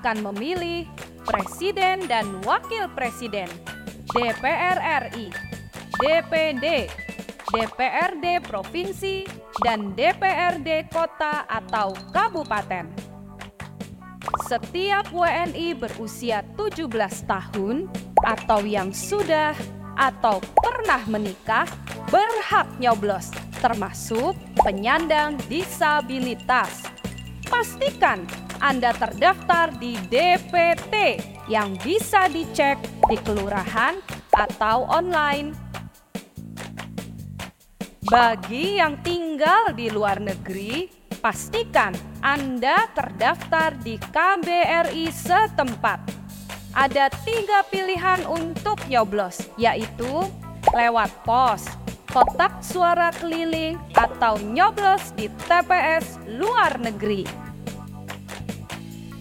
akan memilih Presiden dan Wakil Presiden, DPR RI, DPD, DPRD Provinsi, dan DPRD Kota atau Kabupaten. Setiap WNI berusia 17 tahun atau yang sudah atau pernah menikah berhak nyoblos, termasuk penyandang disabilitas. Pastikan Anda terdaftar di DPT yang bisa dicek di kelurahan atau online. Bagi yang tinggal di luar negeri, pastikan Anda terdaftar di KBRI setempat. Ada tiga pilihan untuk nyoblos, yaitu lewat pos, kotak suara keliling, atau nyoblos di TPS luar negeri.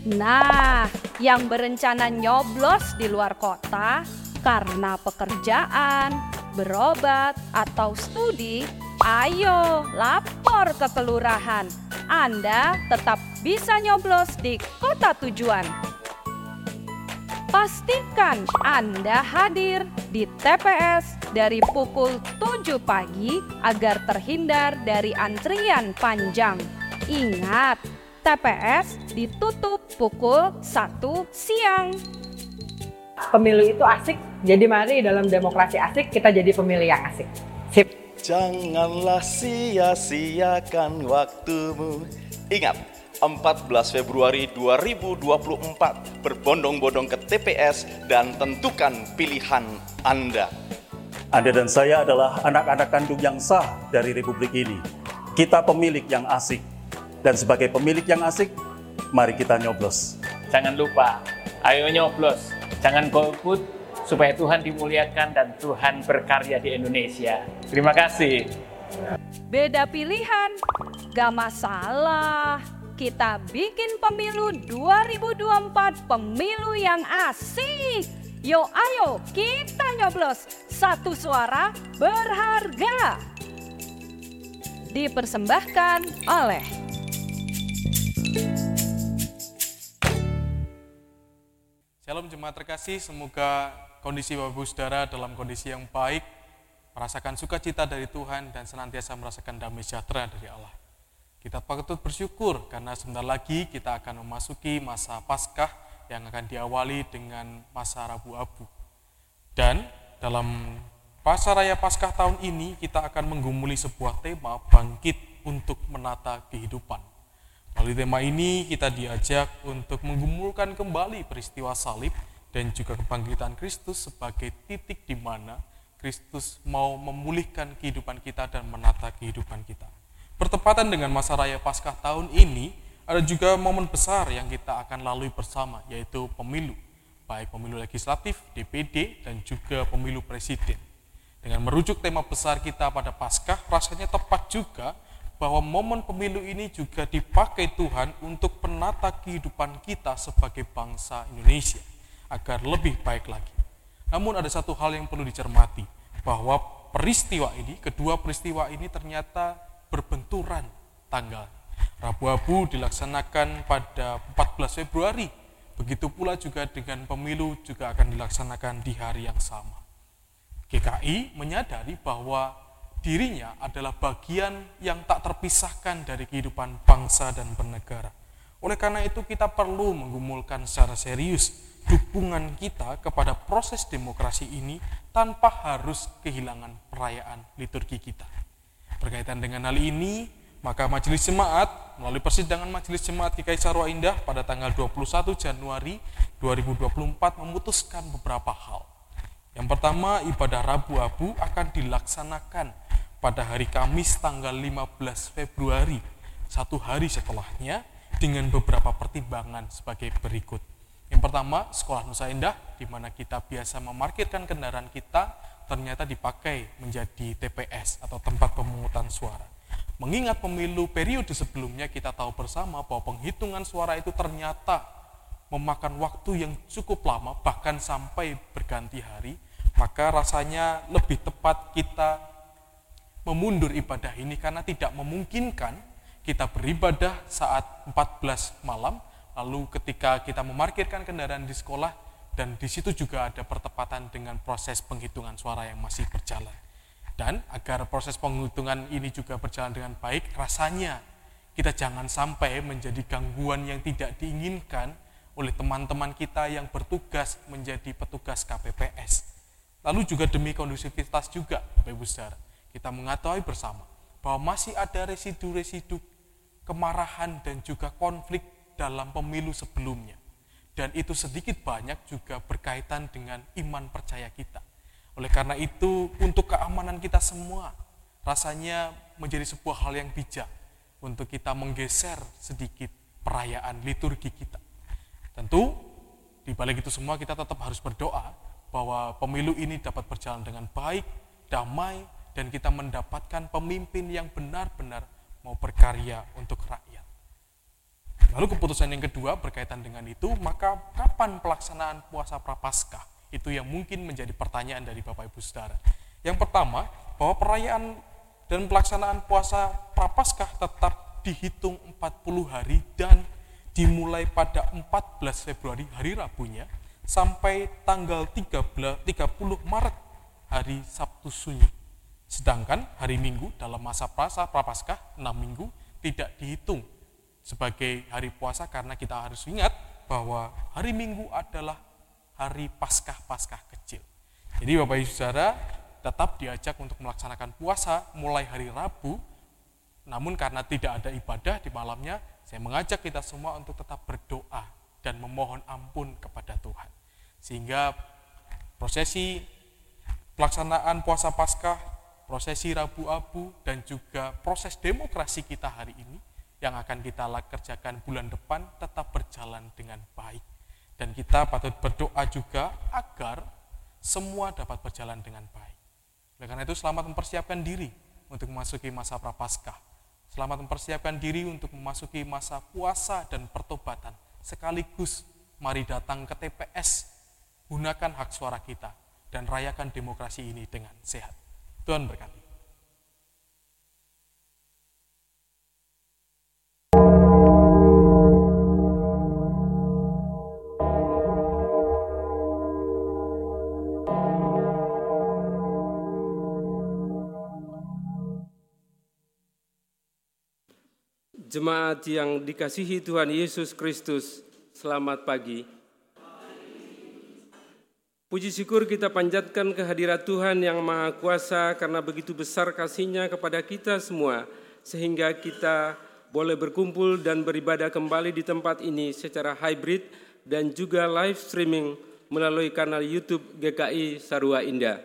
Nah, yang berencana nyoblos di luar kota karena pekerjaan, berobat, atau studi, ayo lapor ke kelurahan anda tetap bisa nyoblos di kota tujuan. Pastikan Anda hadir di TPS dari pukul 7 pagi agar terhindar dari antrian panjang. Ingat, TPS ditutup pukul 1 siang. Pemilu itu asik, jadi mari dalam demokrasi asik kita jadi pemilih yang asik. Sip. Janganlah sia-siakan waktumu. Ingat, 14 Februari 2024 berbondong-bondong ke TPS dan tentukan pilihan Anda. Anda dan saya adalah anak-anak kandung yang sah dari Republik ini. Kita pemilik yang asik. Dan sebagai pemilik yang asik, mari kita nyoblos. Jangan lupa, ayo nyoblos. Jangan golput, supaya Tuhan dimuliakan dan Tuhan berkarya di Indonesia. Terima kasih. Beda pilihan, gak masalah. Kita bikin pemilu 2024 pemilu yang asik. Yo ayo kita nyoblos satu suara berharga. Dipersembahkan oleh Shalom jemaat terkasih, semoga kondisi Bapak Ibu Saudara dalam kondisi yang baik, merasakan sukacita dari Tuhan dan senantiasa merasakan damai sejahtera dari Allah. Kita patut bersyukur karena sebentar lagi kita akan memasuki masa Paskah yang akan diawali dengan masa Rabu Abu. Dan dalam Pasar Raya Paskah tahun ini kita akan menggumuli sebuah tema bangkit untuk menata kehidupan. Melalui tema ini kita diajak untuk menggumulkan kembali peristiwa salib dan juga kebangkitan Kristus sebagai titik di mana Kristus mau memulihkan kehidupan kita dan menata kehidupan kita. Bertepatan dengan masa raya Paskah tahun ini, ada juga momen besar yang kita akan lalui bersama, yaitu pemilu, baik pemilu legislatif, DPD, dan juga pemilu presiden. Dengan merujuk tema besar kita pada Paskah, rasanya tepat juga bahwa momen pemilu ini juga dipakai Tuhan untuk penata kehidupan kita sebagai bangsa Indonesia agar lebih baik lagi. Namun ada satu hal yang perlu dicermati, bahwa peristiwa ini, kedua peristiwa ini ternyata berbenturan tanggal. Rabu Abu dilaksanakan pada 14 Februari, begitu pula juga dengan pemilu juga akan dilaksanakan di hari yang sama. GKI menyadari bahwa dirinya adalah bagian yang tak terpisahkan dari kehidupan bangsa dan bernegara. Oleh karena itu kita perlu menggumulkan secara serius dukungan kita kepada proses demokrasi ini tanpa harus kehilangan perayaan liturgi kita. Berkaitan dengan hal ini, maka Majelis Jemaat melalui persidangan Majelis Jemaat GKI Sarwa Indah pada tanggal 21 Januari 2024 memutuskan beberapa hal. Yang pertama, ibadah Rabu Abu akan dilaksanakan pada hari Kamis tanggal 15 Februari, satu hari setelahnya dengan beberapa pertimbangan sebagai berikut. Yang pertama, sekolah Nusa Indah, di mana kita biasa memarkirkan kendaraan kita, ternyata dipakai menjadi TPS atau tempat pemungutan suara. Mengingat pemilu periode sebelumnya, kita tahu bersama bahwa penghitungan suara itu ternyata memakan waktu yang cukup lama, bahkan sampai berganti hari, maka rasanya lebih tepat kita memundur ibadah ini karena tidak memungkinkan kita beribadah saat 14 malam, lalu ketika kita memarkirkan kendaraan di sekolah, dan di situ juga ada pertepatan dengan proses penghitungan suara yang masih berjalan. Dan agar proses penghitungan ini juga berjalan dengan baik, rasanya kita jangan sampai menjadi gangguan yang tidak diinginkan oleh teman-teman kita yang bertugas menjadi petugas KPPS. Lalu juga demi kondusivitas juga, Bapak Ibu Saudara, kita mengetahui bersama bahwa masih ada residu-residu kemarahan dan juga konflik dalam pemilu sebelumnya. Dan itu sedikit banyak juga berkaitan dengan iman percaya kita. Oleh karena itu, untuk keamanan kita semua, rasanya menjadi sebuah hal yang bijak untuk kita menggeser sedikit perayaan liturgi kita. Tentu di balik itu semua kita tetap harus berdoa bahwa pemilu ini dapat berjalan dengan baik, damai, dan kita mendapatkan pemimpin yang benar-benar mau berkarya untuk rakyat. Lalu keputusan yang kedua berkaitan dengan itu, maka kapan pelaksanaan puasa Prapaskah? Itu yang mungkin menjadi pertanyaan dari Bapak Ibu Saudara. Yang pertama, bahwa perayaan dan pelaksanaan puasa Prapaskah tetap dihitung 40 hari dan dimulai pada 14 Februari hari Rabunya sampai tanggal 13, 30 Maret hari Sabtu Sunyi. Sedangkan hari Minggu dalam masa prasa prapaskah 6 minggu tidak dihitung sebagai hari puasa karena kita harus ingat bahwa hari Minggu adalah hari Paskah-Paskah kecil. Jadi Bapak Ibu Saudara tetap diajak untuk melaksanakan puasa mulai hari Rabu namun karena tidak ada ibadah di malamnya saya mengajak kita semua untuk tetap berdoa dan memohon ampun kepada Tuhan. Sehingga prosesi pelaksanaan puasa Paskah, prosesi Rabu Abu, dan juga proses demokrasi kita hari ini yang akan kita kerjakan bulan depan tetap berjalan dengan baik. Dan kita patut berdoa juga agar semua dapat berjalan dengan baik. Oleh karena itu selamat mempersiapkan diri untuk memasuki masa prapaskah Selamat mempersiapkan diri untuk memasuki masa puasa dan pertobatan. Sekaligus mari datang ke TPS, gunakan hak suara kita, dan rayakan demokrasi ini dengan sehat. Tuhan berkati. Jemaat yang dikasihi Tuhan Yesus Kristus, selamat pagi. Puji syukur kita panjatkan kehadirat Tuhan yang Maha Kuasa karena begitu besar kasihnya kepada kita semua, sehingga kita boleh berkumpul dan beribadah kembali di tempat ini secara hybrid dan juga live streaming melalui kanal YouTube GKI Sarua Indah.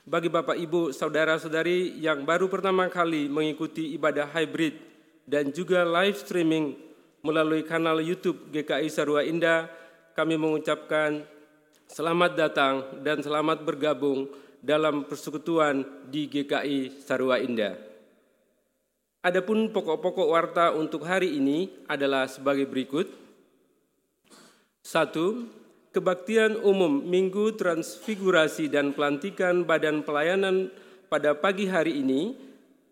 Bagi Bapak Ibu, saudara-saudari yang baru pertama kali mengikuti ibadah hybrid dan juga live streaming melalui kanal YouTube GKI Sarua Indah, kami mengucapkan selamat datang dan selamat bergabung dalam persekutuan di GKI Sarua Indah. Adapun pokok-pokok warta untuk hari ini adalah sebagai berikut. Satu, kebaktian umum Minggu Transfigurasi dan Pelantikan Badan Pelayanan pada pagi hari ini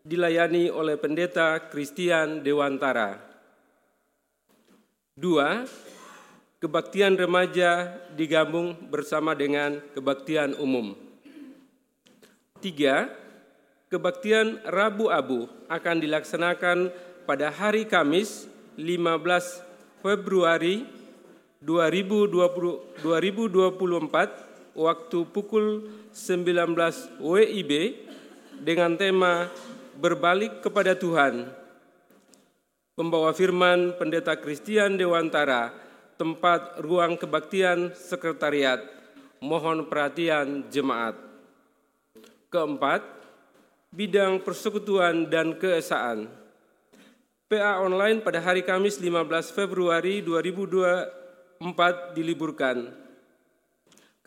dilayani oleh pendeta Christian Dewantara. Dua, kebaktian remaja digabung bersama dengan kebaktian umum. Tiga, kebaktian Rabu Abu akan dilaksanakan pada hari Kamis 15 Februari 2020, 2024 waktu pukul 19 WIB dengan tema berbalik kepada Tuhan. Pembawa firman Pendeta Christian Dewantara, tempat ruang kebaktian sekretariat. Mohon perhatian jemaat. Keempat, bidang persekutuan dan keesaan. PA online pada hari Kamis 15 Februari 2024 diliburkan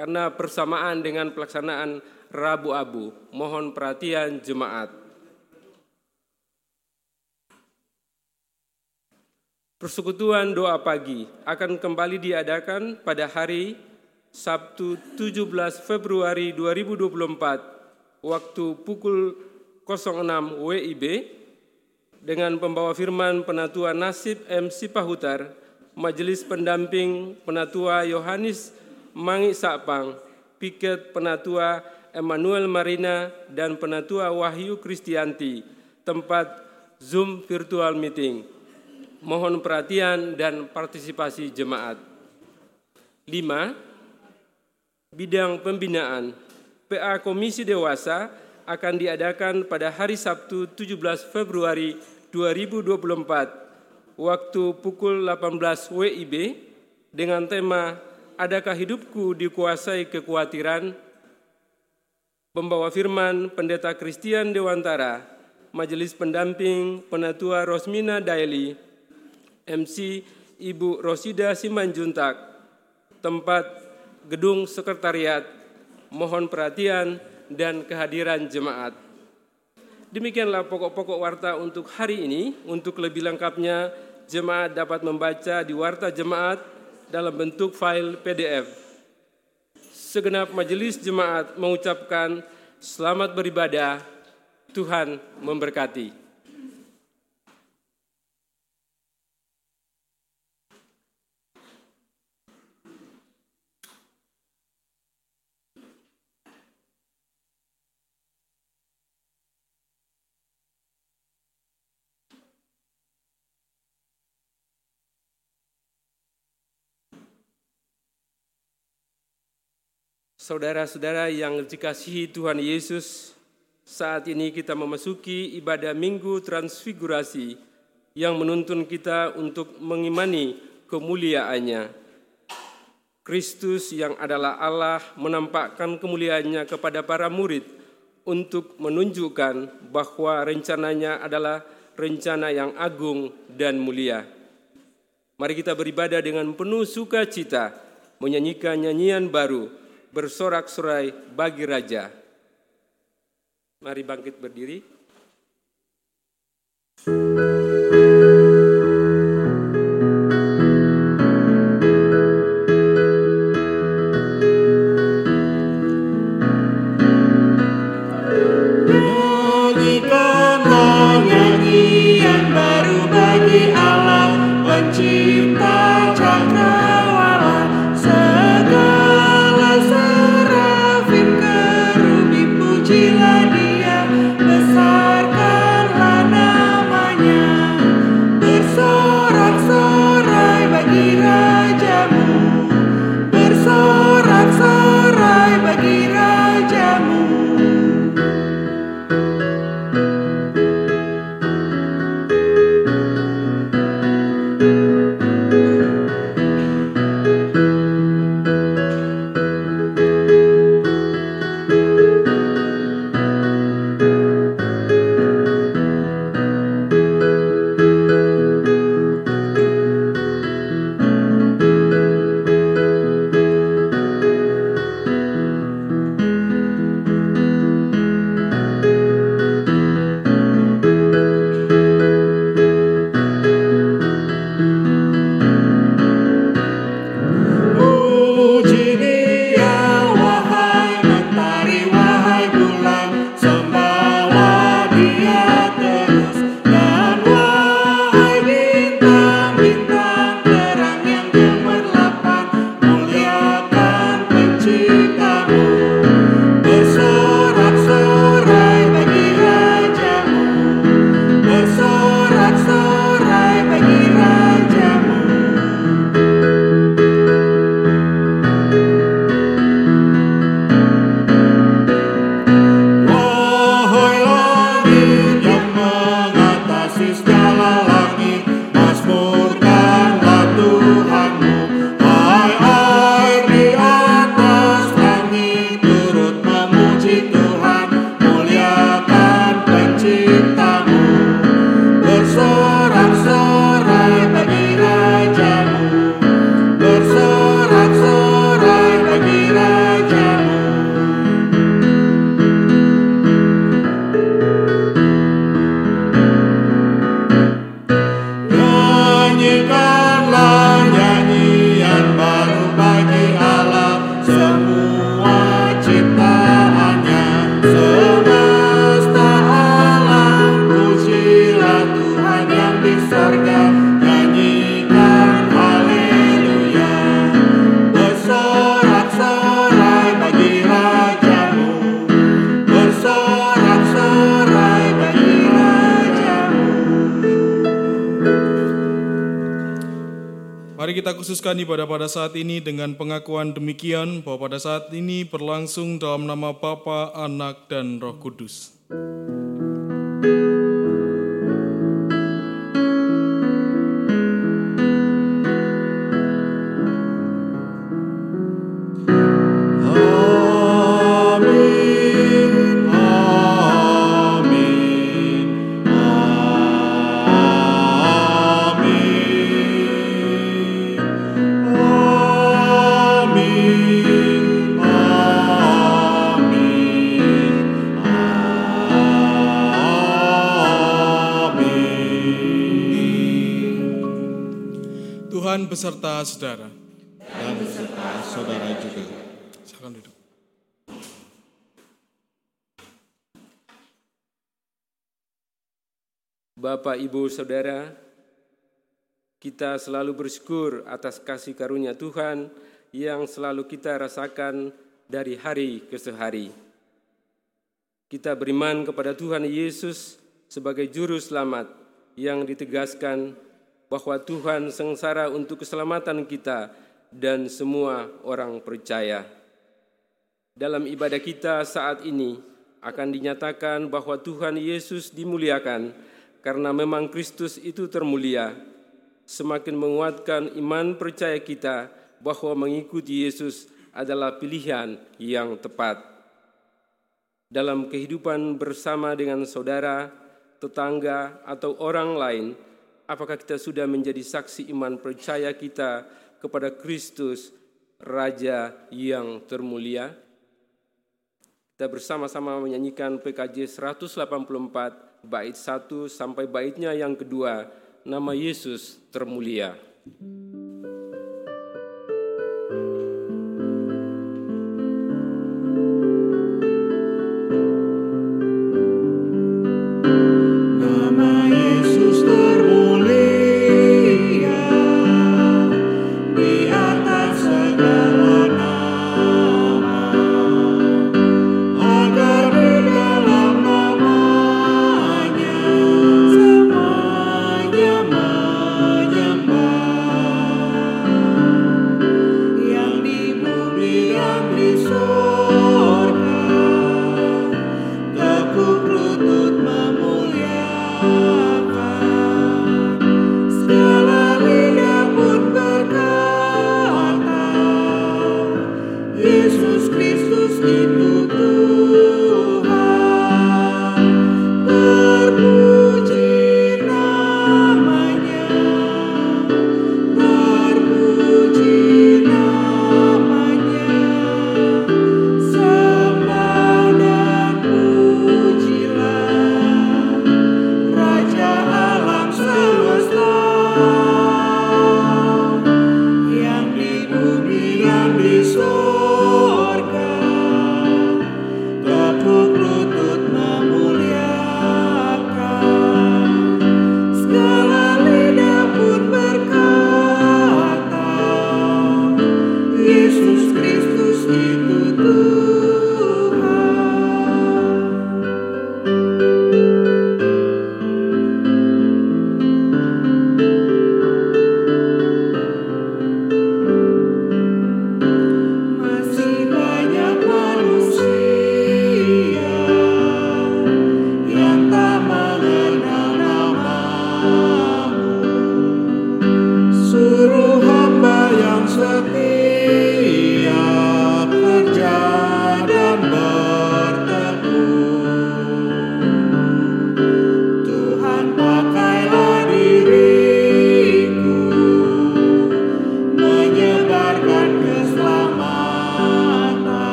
karena persamaan dengan pelaksanaan Rabu Abu. Mohon perhatian jemaat. Persekutuan doa pagi akan kembali diadakan pada hari Sabtu 17 Februari 2024 waktu pukul 06 WIB dengan pembawa firman Penatua Nasib M. Sipahutar, Majelis Pendamping Penatua Yohanes Mangi Sapang, Piket Penatua Emmanuel Marina, dan Penatua Wahyu Kristianti, tempat Zoom Virtual Meeting. Mohon perhatian dan partisipasi jemaat. 5. Bidang pembinaan PA Komisi Dewasa akan diadakan pada hari Sabtu 17 Februari 2024 waktu pukul 18 WIB dengan tema Adakah hidupku dikuasai kekhawatiran? Pembawa firman Pendeta Christian Dewantara, Majelis Pendamping Penatua Rosmina Daily, MC Ibu Rosida Simanjuntak, tempat gedung sekretariat, mohon perhatian dan kehadiran jemaat. Demikianlah pokok-pokok warta untuk hari ini. Untuk lebih lengkapnya, jemaat dapat membaca di warta jemaat dalam bentuk file PDF. Segenap majelis jemaat mengucapkan selamat beribadah, Tuhan memberkati. Saudara-saudara yang dikasihi Tuhan Yesus, saat ini kita memasuki ibadah Minggu Transfigurasi yang menuntun kita untuk mengimani kemuliaannya. Kristus yang adalah Allah menampakkan kemuliaannya kepada para murid untuk menunjukkan bahwa rencananya adalah rencana yang agung dan mulia. Mari kita beribadah dengan penuh sukacita, menyanyikan nyanyian baru, bersorak-sorai bagi raja. Mari bangkit berdiri. Nyanyikanlah khususkan ibadah pada saat ini dengan pengakuan demikian bahwa pada saat ini berlangsung dalam nama Bapa, Anak, dan Roh Kudus. Amin, beserta saudara. Dan beserta saudara juga. Silakan duduk. Bapak, Ibu, Saudara, kita selalu bersyukur atas kasih karunia Tuhan yang selalu kita rasakan dari hari ke hari. Kita beriman kepada Tuhan Yesus sebagai juru selamat yang ditegaskan bahwa Tuhan sengsara untuk keselamatan kita dan semua orang percaya. Dalam ibadah kita saat ini akan dinyatakan bahwa Tuhan Yesus dimuliakan karena memang Kristus itu termulia, semakin menguatkan iman percaya kita bahwa mengikuti Yesus adalah pilihan yang tepat. Dalam kehidupan bersama dengan saudara, tetangga, atau orang lain, apakah kita sudah menjadi saksi iman percaya kita kepada Kristus, Raja yang termulia? Kita bersama-sama menyanyikan PKJ 184 bait 1 sampai baitnya yang kedua, nama Yesus termulia. Nama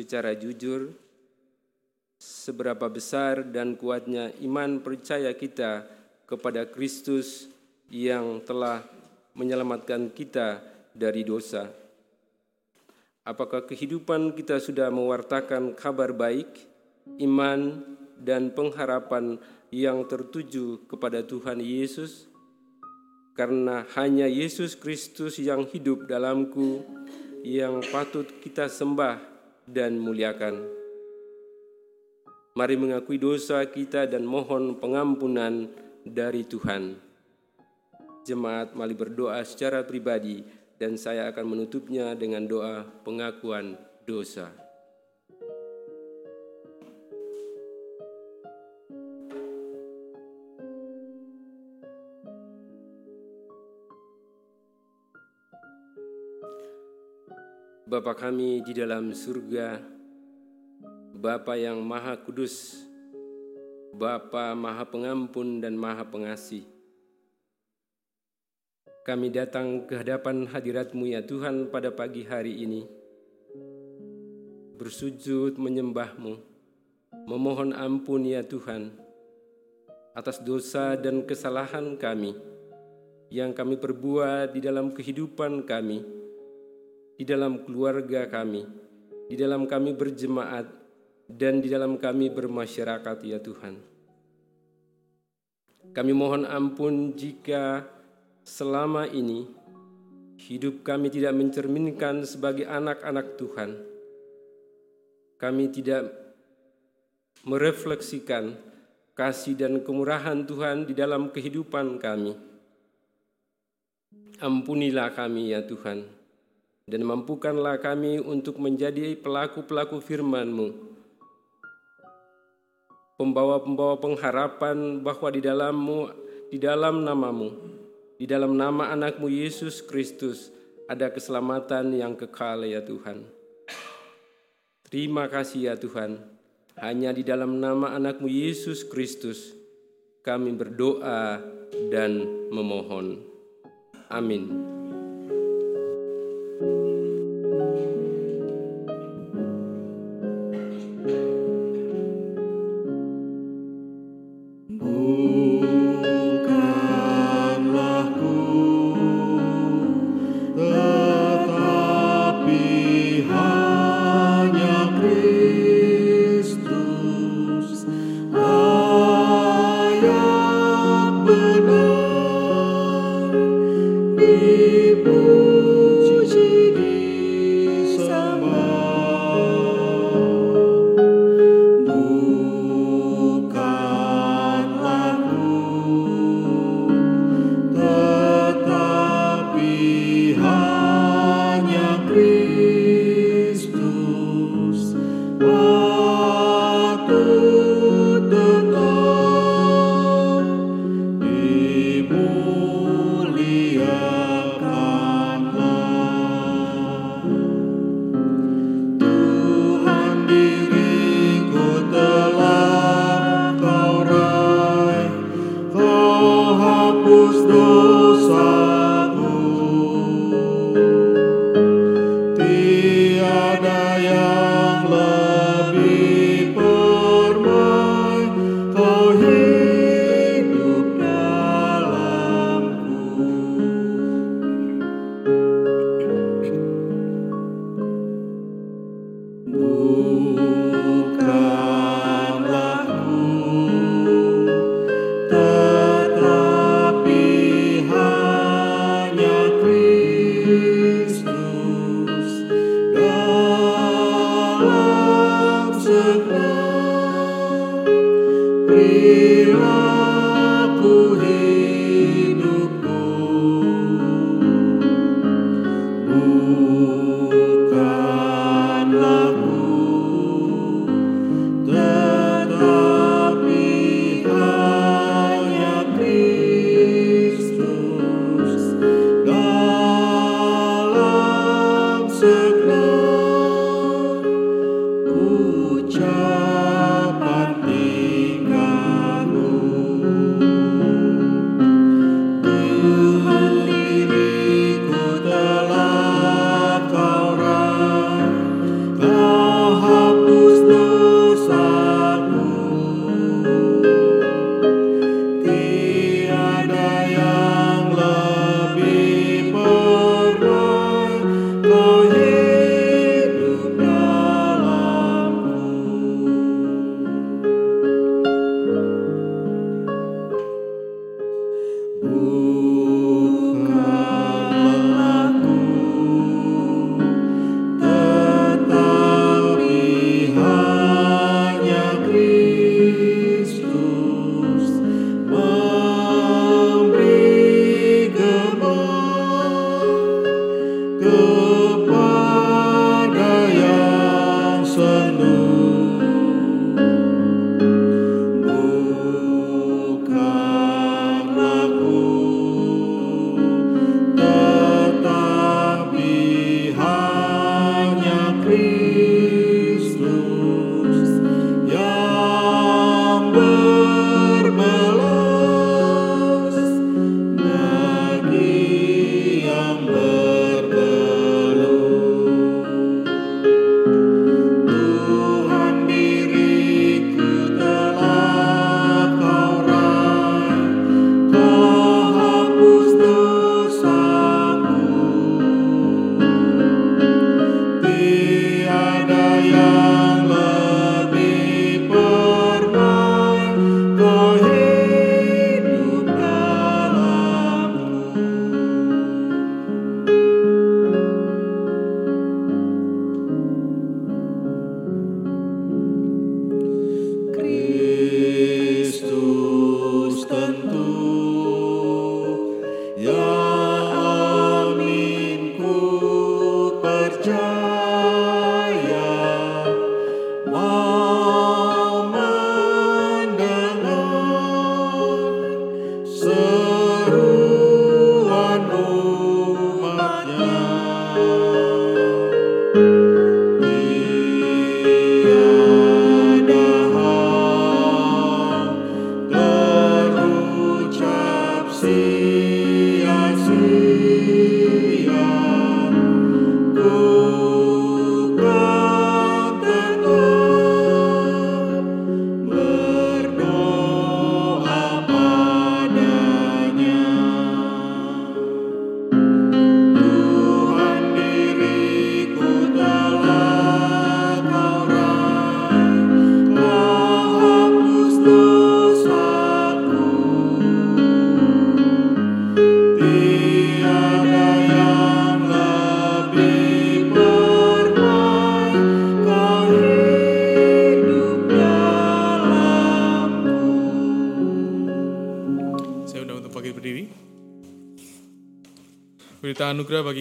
secara jujur seberapa besar dan kuatnya iman percaya kita kepada Kristus yang telah menyelamatkan kita dari dosa. Apakah kehidupan kita sudah mewartakan kabar baik, iman, dan pengharapan yang tertuju kepada Tuhan Yesus? Karena hanya Yesus Kristus yang hidup dalamku, yang patut kita sembah dan muliakan. Mari mengakui dosa kita dan mohon pengampunan dari Tuhan. Jemaat mari berdoa secara pribadi dan saya akan menutupnya dengan doa pengakuan dosa. Bapa kami di dalam surga, Bapa yang Maha Kudus, Bapa Maha Pengampun dan Maha Pengasih. Kami datang ke hadapan hadiratmu ya Tuhan pada pagi hari ini. Bersujud menyembahmu, memohon ampun ya Tuhan atas dosa dan kesalahan kami yang kami perbuat di dalam kehidupan kami, di dalam keluarga kami, di dalam kami berjemaat, dan di dalam kami bermasyarakat ya Tuhan. Kami mohon ampun jika selama ini hidup kami tidak mencerminkan sebagai anak-anak Tuhan. Kami tidak merefleksikan kasih dan kemurahan Tuhan di dalam kehidupan kami. Ampunilah kami ya Tuhan, dan mampukanlah kami untuk menjadi pelaku-pelaku firman-Mu pembawa-pembawa pengharapan bahwa di dalammu, di dalam namamu, di dalam nama anakmu Yesus Kristus ada keselamatan yang kekal ya Tuhan. Terima kasih ya Tuhan, hanya di dalam nama anakmu Yesus Kristus kami berdoa dan memohon. Amin.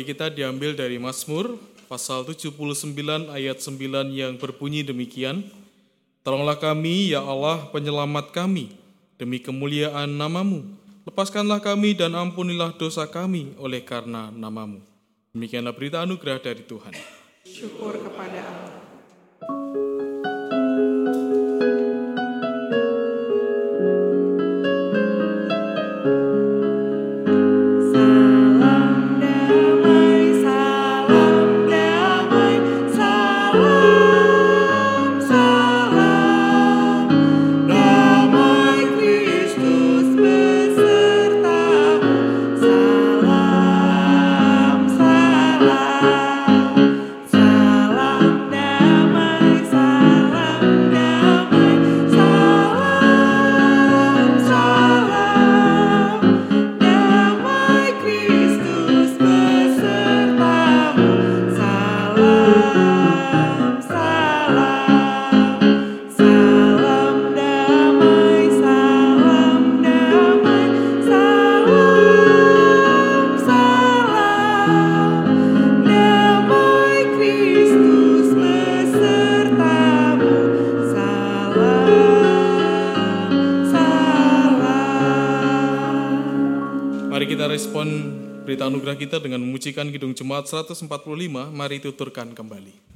kita diambil dari Mazmur pasal 79 ayat 9 yang berbunyi demikian. Tolonglah kami ya Allah penyelamat kami demi kemuliaan namamu. Lepaskanlah kami dan ampunilah dosa kami oleh karena namamu. Demikianlah berita anugerah dari Tuhan. Syukur kepada Allah. anugerah kita dengan memujikan Kidung Jemaat 145, mari tuturkan kembali.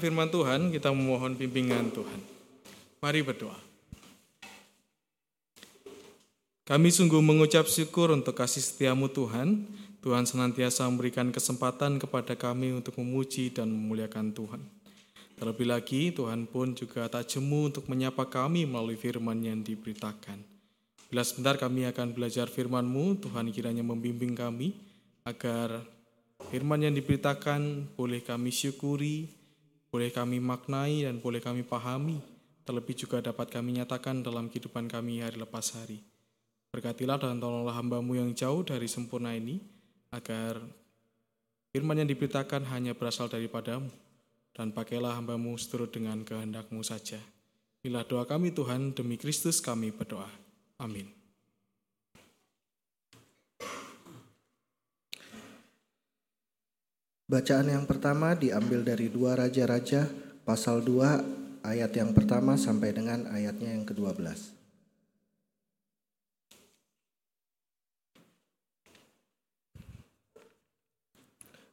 Firman Tuhan, kita memohon bimbingan Tuhan. Mari berdoa. Kami sungguh mengucap syukur untuk kasih setiamu Tuhan. Tuhan senantiasa memberikan kesempatan kepada kami untuk memuji dan memuliakan Tuhan. Terlebih lagi, Tuhan pun juga tak jemu untuk menyapa kami melalui firman yang diberitakan. Bila sebentar kami akan belajar firman-Mu, Tuhan kiranya membimbing kami agar firman yang diberitakan boleh kami syukuri, boleh kami maknai, dan boleh kami pahami, terlebih juga dapat kami nyatakan dalam kehidupan kami hari lepas hari. Berkatilah dan tolonglah hambamu yang jauh dari sempurna ini, agar firman yang diberitakan hanya berasal daripadamu, dan pakailah hambamu seturut dengan kehendakmu saja. Inilah doa kami Tuhan, demi Kristus kami berdoa. Amin. Bacaan yang pertama diambil dari dua Raja-Raja pasal 2 ayat yang pertama sampai dengan ayatnya yang ke-12.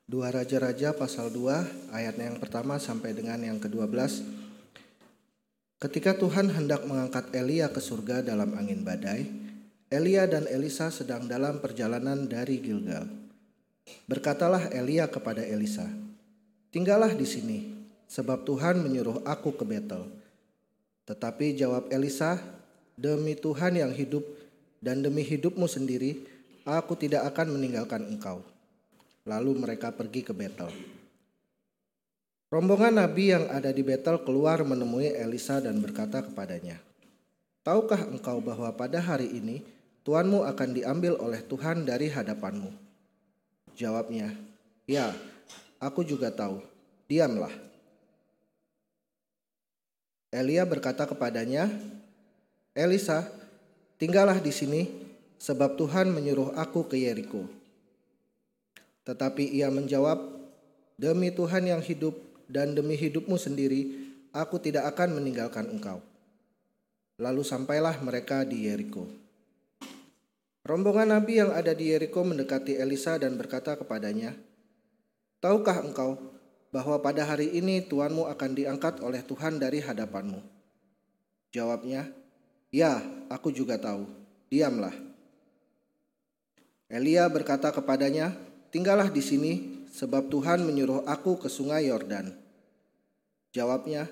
Dua Raja-Raja pasal 2 ayatnya yang pertama sampai dengan yang ke-12. Ketika Tuhan hendak mengangkat Elia ke surga dalam angin badai, Elia dan Elisa sedang dalam perjalanan dari Gilgal. Berkatalah Elia kepada Elisa, "Tinggallah di sini, sebab Tuhan menyuruh aku ke Betel." Tetapi jawab Elisa, "Demi Tuhan yang hidup dan demi hidupmu sendiri, aku tidak akan meninggalkan engkau." Lalu mereka pergi ke Betel. Rombongan nabi yang ada di Betel keluar menemui Elisa dan berkata kepadanya, "Tahukah engkau bahwa pada hari ini tuanmu akan diambil oleh Tuhan dari hadapanmu?" Jawabnya, "Ya, aku juga tahu. Diamlah." Elia berkata kepadanya, "Elisa, tinggallah di sini, sebab Tuhan menyuruh aku ke Yeriko." Tetapi ia menjawab, "Demi Tuhan yang hidup dan demi hidupmu sendiri, aku tidak akan meninggalkan engkau." Lalu sampailah mereka di Yeriko. Rombongan nabi yang ada di Yeriko mendekati Elisa dan berkata kepadanya, "Tahukah engkau bahwa pada hari ini tuanmu akan diangkat oleh Tuhan dari hadapanmu?" Jawabnya, "Ya, aku juga tahu. Diamlah." Elia berkata kepadanya, Tinggallah di sini, sebab Tuhan menyuruh aku ke sungai Yordan. Jawabnya,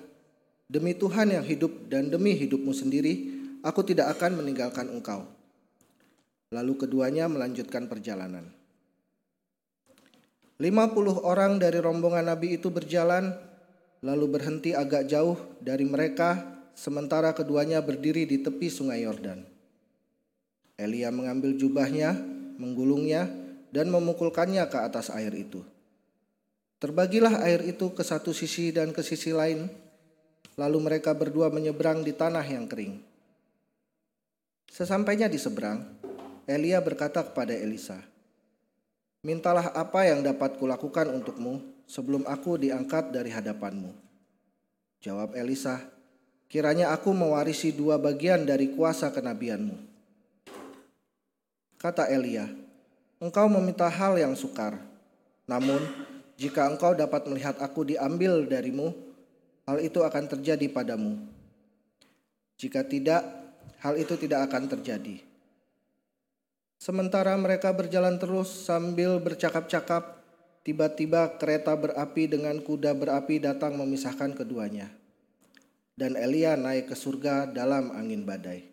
Demi Tuhan yang hidup dan demi hidupmu sendiri, aku tidak akan meninggalkan engkau. Lalu keduanya melanjutkan perjalanan. Lima puluh orang dari rombongan Nabi itu berjalan, lalu berhenti agak jauh dari mereka, sementara keduanya berdiri di tepi sungai Yordan. Elia mengambil jubahnya, menggulungnya, dan memukulkannya ke atas air itu. Terbagilah air itu ke satu sisi dan ke sisi lain, lalu mereka berdua menyeberang di tanah yang kering. Sesampainya di seberang, Elia berkata kepada Elisa, Mintalah apa yang dapat kulakukan untukmu sebelum aku diangkat dari hadapanmu. Jawab Elisa, kiranya aku mewarisi dua bagian dari kuasa kenabianmu. Kata Elia, engkau meminta hal yang sukar. Namun, jika engkau dapat melihat aku diambil darimu, hal itu akan terjadi padamu. Jika tidak, hal itu tidak akan terjadi. Sementara mereka berjalan terus sambil bercakap-cakap, tiba-tiba kereta berapi dengan kuda berapi datang memisahkan keduanya. Dan Elia naik ke surga dalam angin badai.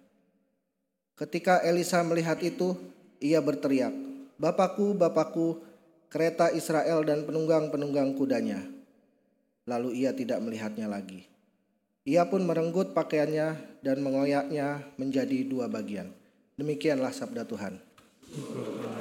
Ketika Elisa melihat itu, ia berteriak, Bapakku, Bapakku, kereta Israel dan penunggang-penunggang kudanya. Lalu ia tidak melihatnya lagi. Ia pun merenggut pakaiannya dan mengoyaknya menjadi dua bagian. Demikianlah sabda Tuhan. Dari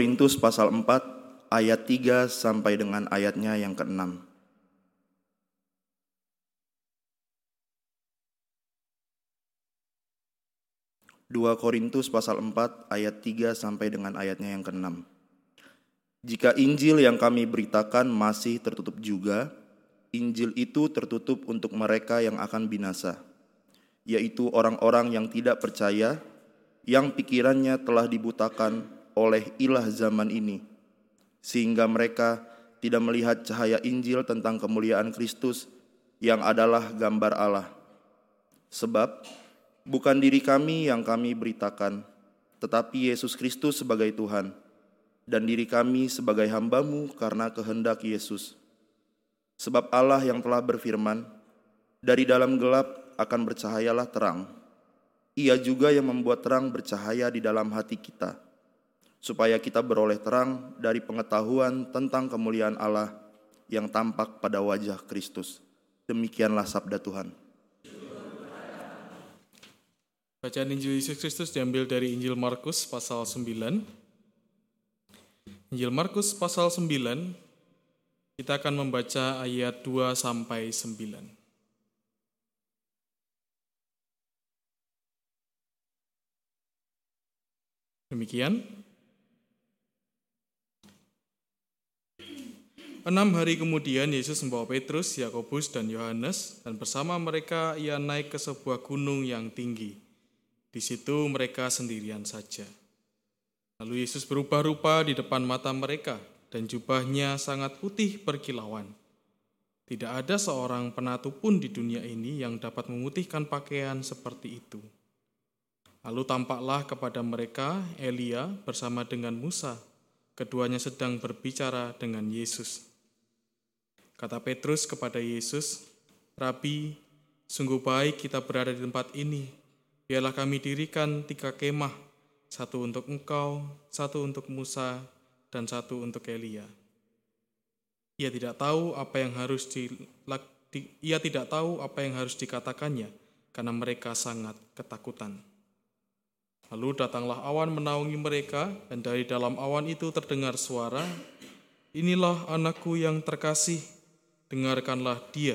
Korintus pasal 4 ayat 3 sampai dengan ayatnya yang ke-6. Dua Korintus pasal 4 ayat 3 sampai dengan ayatnya yang ke-6. Jika Injil yang kami beritakan masih tertutup juga, Injil itu tertutup untuk mereka yang akan binasa, yaitu orang-orang yang tidak percaya, yang pikirannya telah dibutakan oleh ilah zaman ini, sehingga mereka tidak melihat cahaya Injil tentang kemuliaan Kristus yang adalah gambar Allah. Sebab bukan diri kami yang kami beritakan, tetapi Yesus Kristus sebagai Tuhan, dan diri kami sebagai hambamu karena kehendak Yesus. Sebab Allah yang telah berfirman, dari dalam gelap akan bercahayalah terang. Ia juga yang membuat terang bercahaya di dalam hati kita, supaya kita beroleh terang dari pengetahuan tentang kemuliaan Allah yang tampak pada wajah Kristus. Demikianlah sabda Tuhan. Bacaan Injil Yesus Kristus diambil dari Injil Markus pasal 9. Injil Markus pasal 9 kita akan membaca ayat 2 sampai 9. Demikian. Enam hari kemudian Yesus membawa Petrus, Yakobus, dan Yohanes, dan bersama mereka ia naik ke sebuah gunung yang tinggi. Di situ mereka sendirian saja. Lalu Yesus berubah rupa di depan mata mereka, dan jubahnya sangat putih berkilauan. Tidak ada seorang penatu pun di dunia ini yang dapat memutihkan pakaian seperti itu. Lalu tampaklah kepada mereka Elia bersama dengan Musa. Keduanya sedang berbicara dengan Yesus. Kata Petrus kepada Yesus, "Rabi, sungguh baik kita berada di tempat ini. Biarlah kami dirikan tiga kemah, satu untuk engkau, satu untuk Musa, dan satu untuk Elia." Ia tidak tahu apa yang harus di, di- ia tidak tahu apa yang harus dikatakannya karena mereka sangat ketakutan. Lalu datanglah awan menaungi mereka, dan dari dalam awan itu terdengar suara, Inilah anakku yang terkasih, dengarkanlah dia.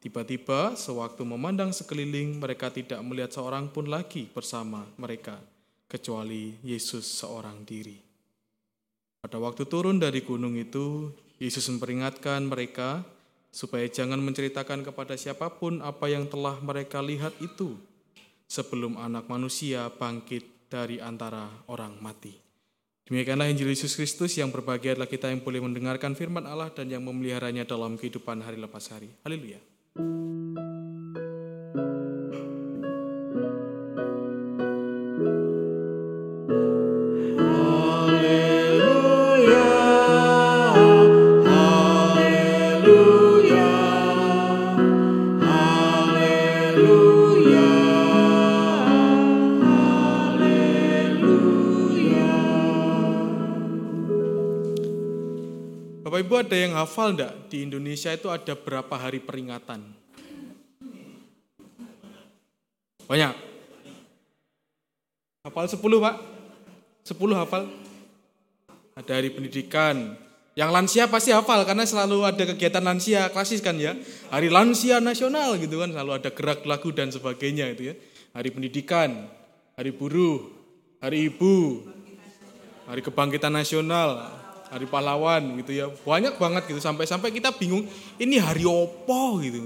Tiba-tiba, sewaktu memandang sekeliling, mereka tidak melihat seorang pun lagi bersama mereka, kecuali Yesus seorang diri. Pada waktu turun dari gunung itu, Yesus memperingatkan mereka supaya jangan menceritakan kepada siapa pun apa yang telah mereka lihat itu sebelum anak manusia bangkit dari antara orang mati. Demikianlah Injil Yesus Kristus yang berbahagia adalah kita yang boleh mendengarkan firman Allah dan yang memeliharanya dalam kehidupan hari lepas hari. Haleluya. Bapak Ibu ada yang hafal enggak di Indonesia itu ada berapa hari peringatan? Banyak. Hafal 10 Pak? 10 hafal? Ada hari pendidikan. Yang lansia pasti hafal karena selalu ada kegiatan lansia klasis kan ya. Hari lansia nasional gitu kan selalu ada gerak lagu dan sebagainya itu ya. Hari pendidikan, hari buruh, hari ibu, hari kebangkitan nasional, hari pahlawan gitu ya. Banyak banget gitu sampai-sampai kita bingung ini hari opo gitu.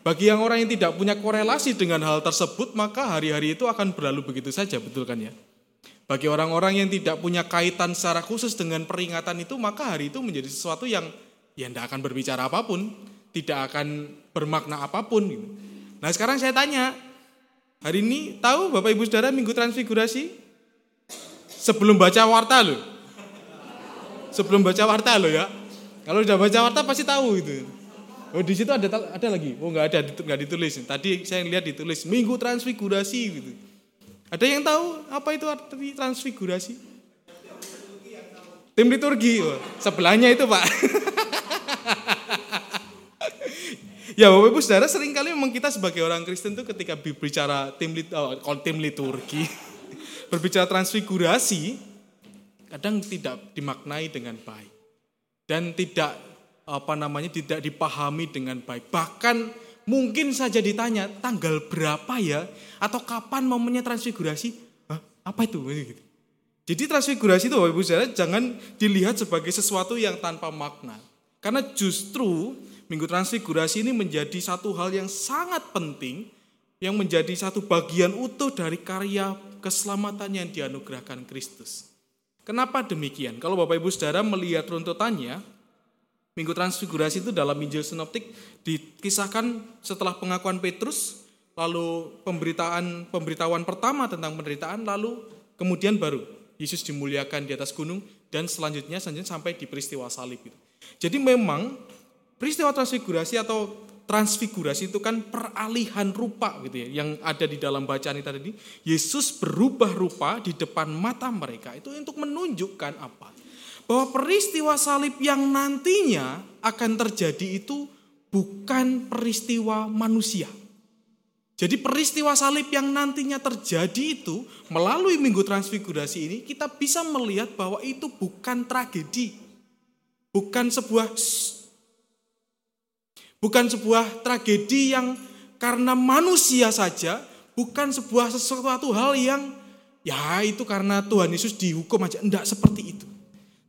Bagi yang orang yang tidak punya korelasi dengan hal tersebut, maka hari-hari itu akan berlalu begitu saja, betul kan ya? Bagi orang-orang yang tidak punya kaitan secara khusus dengan peringatan itu, maka hari itu menjadi sesuatu yang ya tidak akan berbicara apa pun, tidak akan bermakna apa pun. Gitu. Nah sekarang saya tanya, hari ini tahu Bapak Ibu Saudara Minggu Transfigurasi? Sebelum baca warta loh. Sebelum baca warta loh ya. Kalau sudah baca warta pasti tahu itu. Oh di situ ada ada lagi. Oh nggak ada nggak ditulis. Tadi saya lihat ditulis Minggu Transfigurasi gitu. Ada yang tahu apa itu arti transfigurasi? Tim liturgi, oh, sebelahnya itu pak. ya Bapak Ibu Saudara sering kali memang kita sebagai orang Kristen tuh ketika berbicara tim, lit, oh, tim liturgi, berbicara transfigurasi, kadang tidak dimaknai dengan baik. Dan tidak apa namanya tidak dipahami dengan baik. Bahkan mungkin saja ditanya tanggal berapa ya atau kapan momennya transfigurasi? Hah, apa itu? Jadi transfigurasi itu Bapak Ibu Saudara jangan dilihat sebagai sesuatu yang tanpa makna. Karena justru Minggu Transfigurasi ini menjadi satu hal yang sangat penting yang menjadi satu bagian utuh dari karya keselamatan yang dianugerahkan Kristus. Kenapa demikian? Kalau Bapak Ibu Saudara melihat runtutannya, Minggu Transfigurasi itu dalam Injil Sinoptik dikisahkan setelah pengakuan Petrus, lalu pemberitaan pemberitahuan pertama tentang penderitaan, lalu kemudian baru Yesus dimuliakan di atas gunung dan selanjutnya selanjutnya sampai di peristiwa salib itu. Jadi memang peristiwa transfigurasi atau transfigurasi itu kan peralihan rupa gitu ya yang ada di dalam bacaan itu tadi. Yesus berubah rupa di depan mata mereka itu untuk menunjukkan apa? Bahwa peristiwa salib yang nantinya akan terjadi itu bukan peristiwa manusia. Jadi peristiwa salib yang nantinya terjadi itu melalui Minggu Transfigurasi ini kita bisa melihat bahwa itu bukan tragedi. Bukan sebuah bukan sebuah tragedi yang karena manusia saja, bukan sebuah sesuatu hal yang ya itu karena Tuhan Yesus dihukum aja, enggak seperti itu.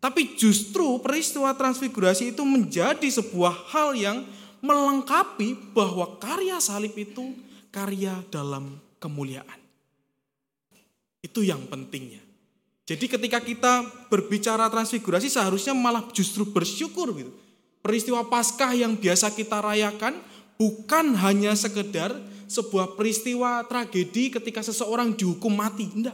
Tapi justru peristiwa transfigurasi itu menjadi sebuah hal yang melengkapi bahwa karya salib itu karya dalam kemuliaan. Itu yang pentingnya. Jadi ketika kita berbicara transfigurasi seharusnya malah justru bersyukur gitu. Peristiwa Paskah yang biasa kita rayakan bukan hanya sekedar sebuah peristiwa tragedi ketika seseorang dihukum mati, enggak.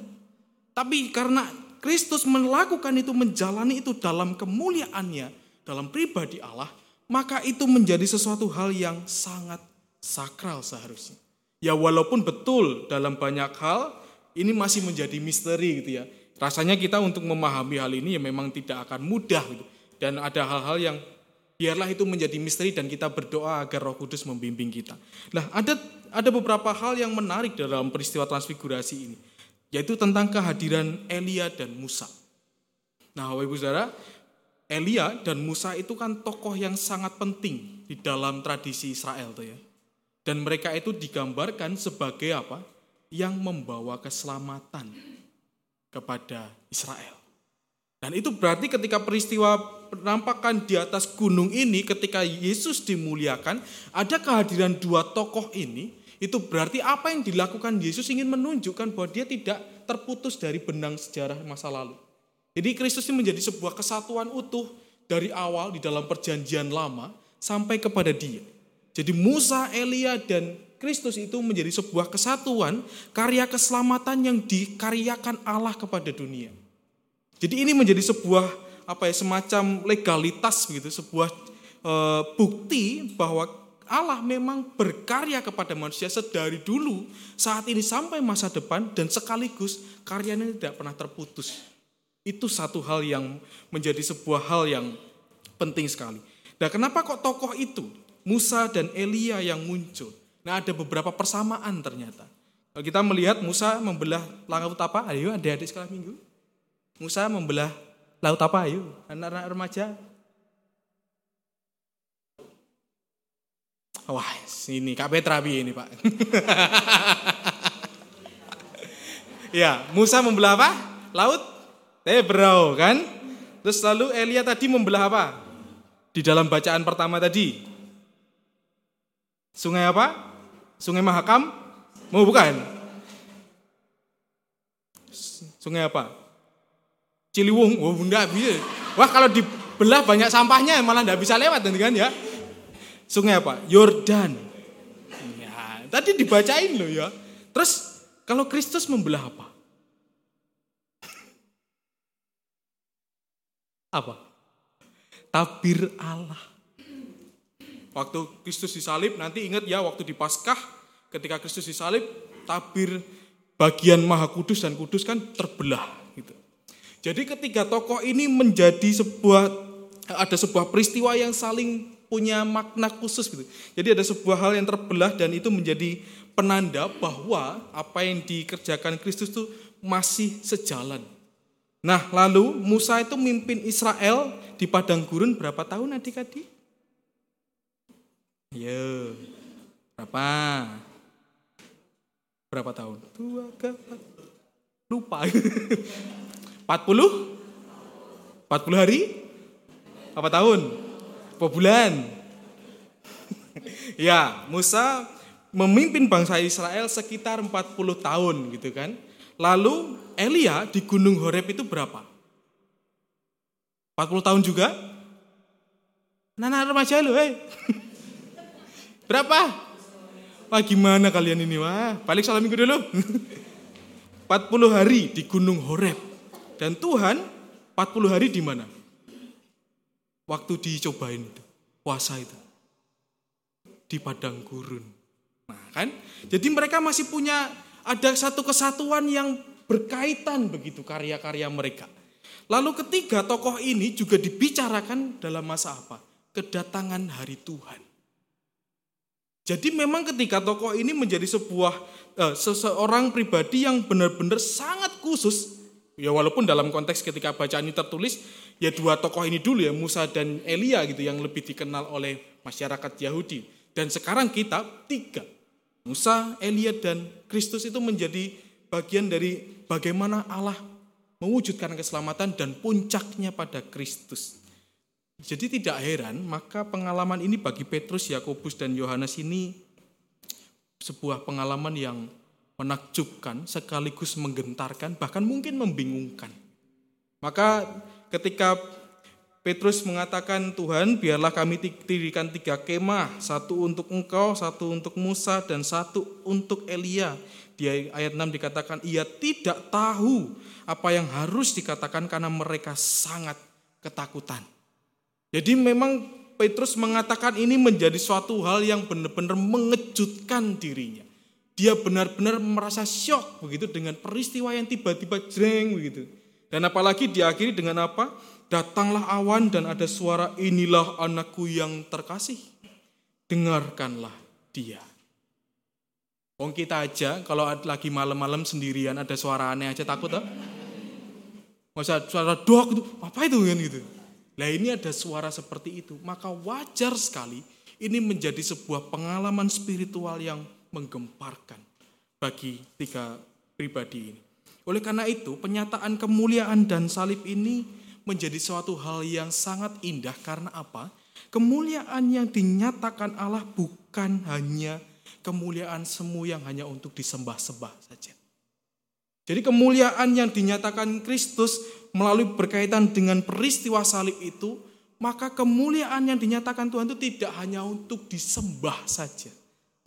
Tapi karena Kristus melakukan itu, menjalani itu dalam kemuliaannya, dalam pribadi Allah, maka itu menjadi sesuatu hal yang sangat sakral seharusnya. Ya walaupun betul dalam banyak hal ini masih menjadi misteri gitu ya. Rasanya kita untuk memahami hal ini ya memang tidak akan mudah gitu. Dan ada hal-hal yang biarlah itu menjadi misteri dan kita berdoa agar Roh Kudus membimbing kita. Nah, ada ada beberapa hal yang menarik dalam peristiwa transfigurasi ini, yaitu tentang kehadiran Elia dan Musa. Nah, Bapak Ibu Saudara, Elia dan Musa itu kan tokoh yang sangat penting di dalam tradisi Israel tuh ya. Dan mereka itu digambarkan sebagai apa? Yang membawa keselamatan kepada Israel. Dan itu berarti ketika peristiwa penampakan di atas gunung ini ketika Yesus dimuliakan, ada kehadiran dua tokoh ini, itu berarti apa yang dilakukan Yesus ingin menunjukkan bahwa dia tidak terputus dari benang sejarah masa lalu. Jadi Kristus ini menjadi sebuah kesatuan utuh dari awal di dalam perjanjian lama sampai kepada dia. Jadi Musa, Elia, dan Kristus itu menjadi sebuah kesatuan karya keselamatan yang dikaryakan Allah kepada dunia. Jadi ini menjadi sebuah apa ya semacam legalitas begitu, sebuah e, bukti bahwa Allah memang berkarya kepada manusia sedari dulu, saat ini sampai masa depan dan sekaligus karyanya tidak pernah terputus. Itu satu hal yang menjadi sebuah hal yang penting sekali. Nah, kenapa kok tokoh itu Musa dan Elia yang muncul? Nah, ada beberapa persamaan ternyata. Kalau kita melihat Musa membelah laut apa? Ayo adik-adik sekolah minggu. Musa membelah laut apa? Ayo, anak-anak remaja. Wah, ini Kak Petra ini Pak. ya, Musa membelah apa? Laut Tebrau kan? Terus lalu Elia tadi membelah apa? Di dalam bacaan pertama tadi. Sungai apa? Sungai Mahakam? Mau bukan? Sungai apa? Ciliwung. Oh, enggak bisa. Wah, kalau dibelah banyak sampahnya malah enggak bisa lewat kan ya. Sungai apa? Yordan. Ya, tadi dibacain loh ya. Terus kalau Kristus membelah apa? Apa? Tabir Allah. Waktu Kristus disalib, nanti ingat ya waktu di Paskah, ketika Kristus disalib, tabir bagian Maha Kudus dan Kudus kan terbelah. Jadi ketiga tokoh ini menjadi sebuah ada sebuah peristiwa yang saling punya makna khusus gitu. Jadi ada sebuah hal yang terbelah dan itu menjadi penanda bahwa apa yang dikerjakan Kristus itu masih sejalan Nah, lalu Musa itu mimpin Israel di padang gurun berapa tahun adik-adik? Ya, berapa? Berapa tahun? Dua, empat, lupa. 40? 40 hari? Apa tahun? Apa bulan? ya, Musa memimpin bangsa Israel sekitar 40 tahun gitu kan. Lalu Elia di Gunung Horeb itu berapa? 40 tahun juga? Nana remaja lo, eh. berapa? Wah gimana kalian ini, wah. Balik salam minggu dulu. 40 hari di Gunung Horeb. Dan Tuhan 40 hari di mana? Waktu dicobain itu, puasa itu. Di padang gurun. Nah kan, jadi mereka masih punya ada satu kesatuan yang berkaitan begitu karya-karya mereka. Lalu ketiga tokoh ini juga dibicarakan dalam masa apa? Kedatangan hari Tuhan. Jadi memang ketika tokoh ini menjadi sebuah eh, seseorang pribadi yang benar-benar sangat khusus, ya walaupun dalam konteks ketika bacaan ini tertulis, ya dua tokoh ini dulu ya Musa dan Elia gitu yang lebih dikenal oleh masyarakat Yahudi. Dan sekarang kita tiga, Musa, Elia, dan Kristus itu menjadi bagian dari bagaimana Allah mewujudkan keselamatan dan puncaknya pada Kristus. Jadi tidak heran, maka pengalaman ini bagi Petrus, Yakobus, dan Yohanes ini sebuah pengalaman yang menakjubkan, sekaligus menggentarkan, bahkan mungkin membingungkan. Maka ketika Petrus mengatakan, Tuhan biarlah kami dirikan tiga kemah, satu untuk engkau, satu untuk Musa, dan satu untuk Elia. Di ayat 6 dikatakan, ia tidak tahu apa yang harus dikatakan karena mereka sangat ketakutan. Jadi memang Petrus mengatakan ini menjadi suatu hal yang benar-benar mengejutkan dirinya. Dia benar-benar merasa syok begitu dengan peristiwa yang tiba-tiba jreng begitu. Dan apalagi diakhiri dengan apa? Datanglah awan dan ada suara inilah anakku yang terkasih. Dengarkanlah dia. Wong kita aja kalau lagi malam-malam sendirian ada suara aneh aja takut tak? Masa suara dok itu apa itu kan gitu. Nah ini ada suara seperti itu. Maka wajar sekali ini menjadi sebuah pengalaman spiritual yang menggemparkan bagi tiga pribadi ini. Oleh karena itu, penyataan kemuliaan dan salib ini menjadi suatu hal yang sangat indah karena apa? Kemuliaan yang dinyatakan Allah bukan hanya kemuliaan semu yang hanya untuk disembah-sembah saja. Jadi kemuliaan yang dinyatakan Kristus melalui berkaitan dengan peristiwa salib itu, maka kemuliaan yang dinyatakan Tuhan itu tidak hanya untuk disembah saja.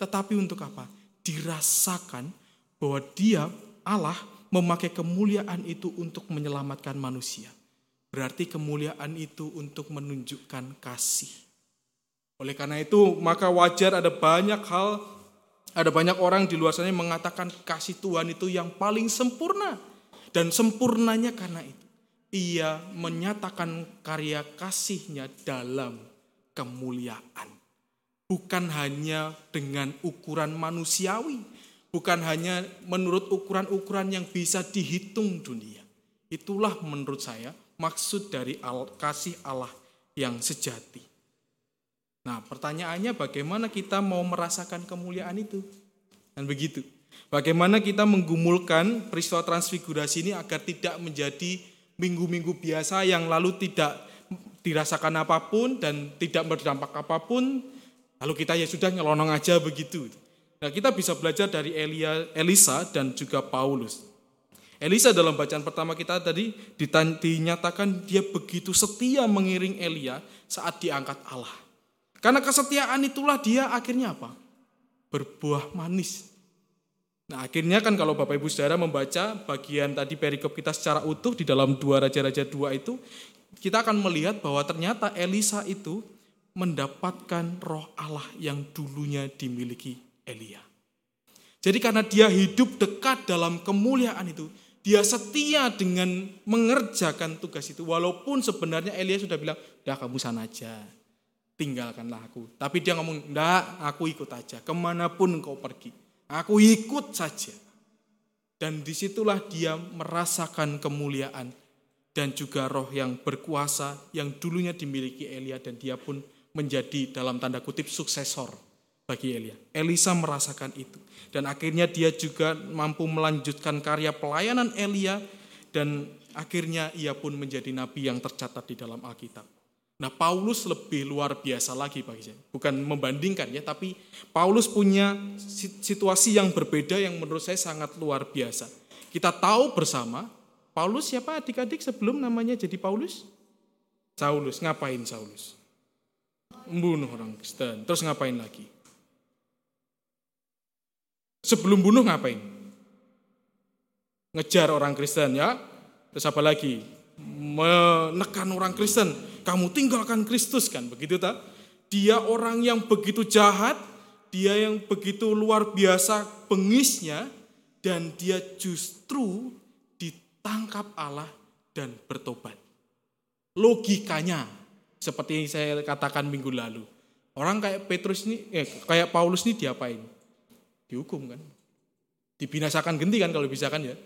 Tetapi untuk apa? Dirasakan bahwa dia, Allah, memakai kemuliaan itu untuk menyelamatkan manusia. Berarti kemuliaan itu untuk menunjukkan kasih. Oleh karena itu, maka wajar ada banyak hal ada banyak orang di luar sana mengatakan kasih Tuhan itu yang paling sempurna. Dan sempurnanya karena itu. Ia menyatakan karya kasihnya dalam kemuliaan. Bukan hanya dengan ukuran manusiawi. Bukan hanya menurut ukuran-ukuran yang bisa dihitung dunia. Itulah menurut saya maksud dari kasih Allah yang sejati. Nah, pertanyaannya bagaimana kita mau merasakan kemuliaan itu? Dan begitu. Bagaimana kita menggumulkan peristiwa transfigurasi ini agar tidak menjadi minggu-minggu biasa yang lalu tidak dirasakan apa pun dan tidak berdampak apa pun, lalu kita ya sudah nyelonong aja begitu. Nah, kita bisa belajar dari Elia, Elisa dan juga Paulus. Elisa dalam bacaan pertama kita tadi dinyatakan dia begitu setia mengiring Elia saat diangkat Allah. Karena kesetiaan itulah dia akhirnya apa? Berbuah manis. Nah akhirnya kan kalau Bapak Ibu Saudara membaca bagian tadi perikop kita secara utuh di dalam dua Raja-Raja dua itu, kita akan melihat bahwa ternyata Elisa itu mendapatkan roh Allah yang dulunya dimiliki Elia. Jadi karena dia hidup dekat dalam kemuliaan itu, dia setia dengan mengerjakan tugas itu. Walaupun sebenarnya Elia sudah bilang, dah kamu sana aja tinggalkanlah aku. Tapi dia ngomong, enggak, aku ikut aja. Ke mana pun engkau pergi, aku ikut saja. Dan di situlah dia merasakan kemuliaan dan juga roh yang berkuasa yang dulunya dimiliki Elia dan dia pun menjadi dalam tanda kutip suksesor bagi Elia. Elisa merasakan itu. Dan akhirnya dia juga mampu melanjutkan karya pelayanan Elia dan akhirnya ia pun menjadi nabi yang tercatat di dalam Alkitab. Nah, Paulus lebih luar biasa lagi bagi saya. Bukan membandingkan ya, tapi Paulus punya situasi yang berbeda yang menurut saya sangat luar biasa. Kita tahu bersama, Paulus siapa adik-adik sebelum namanya jadi Paulus? Saulus, ngapain Saulus? Membunuh orang Kristen. Terus ngapain lagi? Sebelum bunuh ngapain? Ngejar orang Kristen ya. Terus apa lagi? Menekan orang Kristen kamu tinggalkan Kristus kan begitu tak? Dia orang yang begitu jahat, dia yang begitu luar biasa pengisnya dan dia justru ditangkap Allah dan bertobat. Logikanya seperti yang saya katakan minggu lalu. Orang kayak Petrus ini, eh, kayak Paulus ini diapain? Dihukum kan? Dibinasakan genti kan kalau bisa kan ya?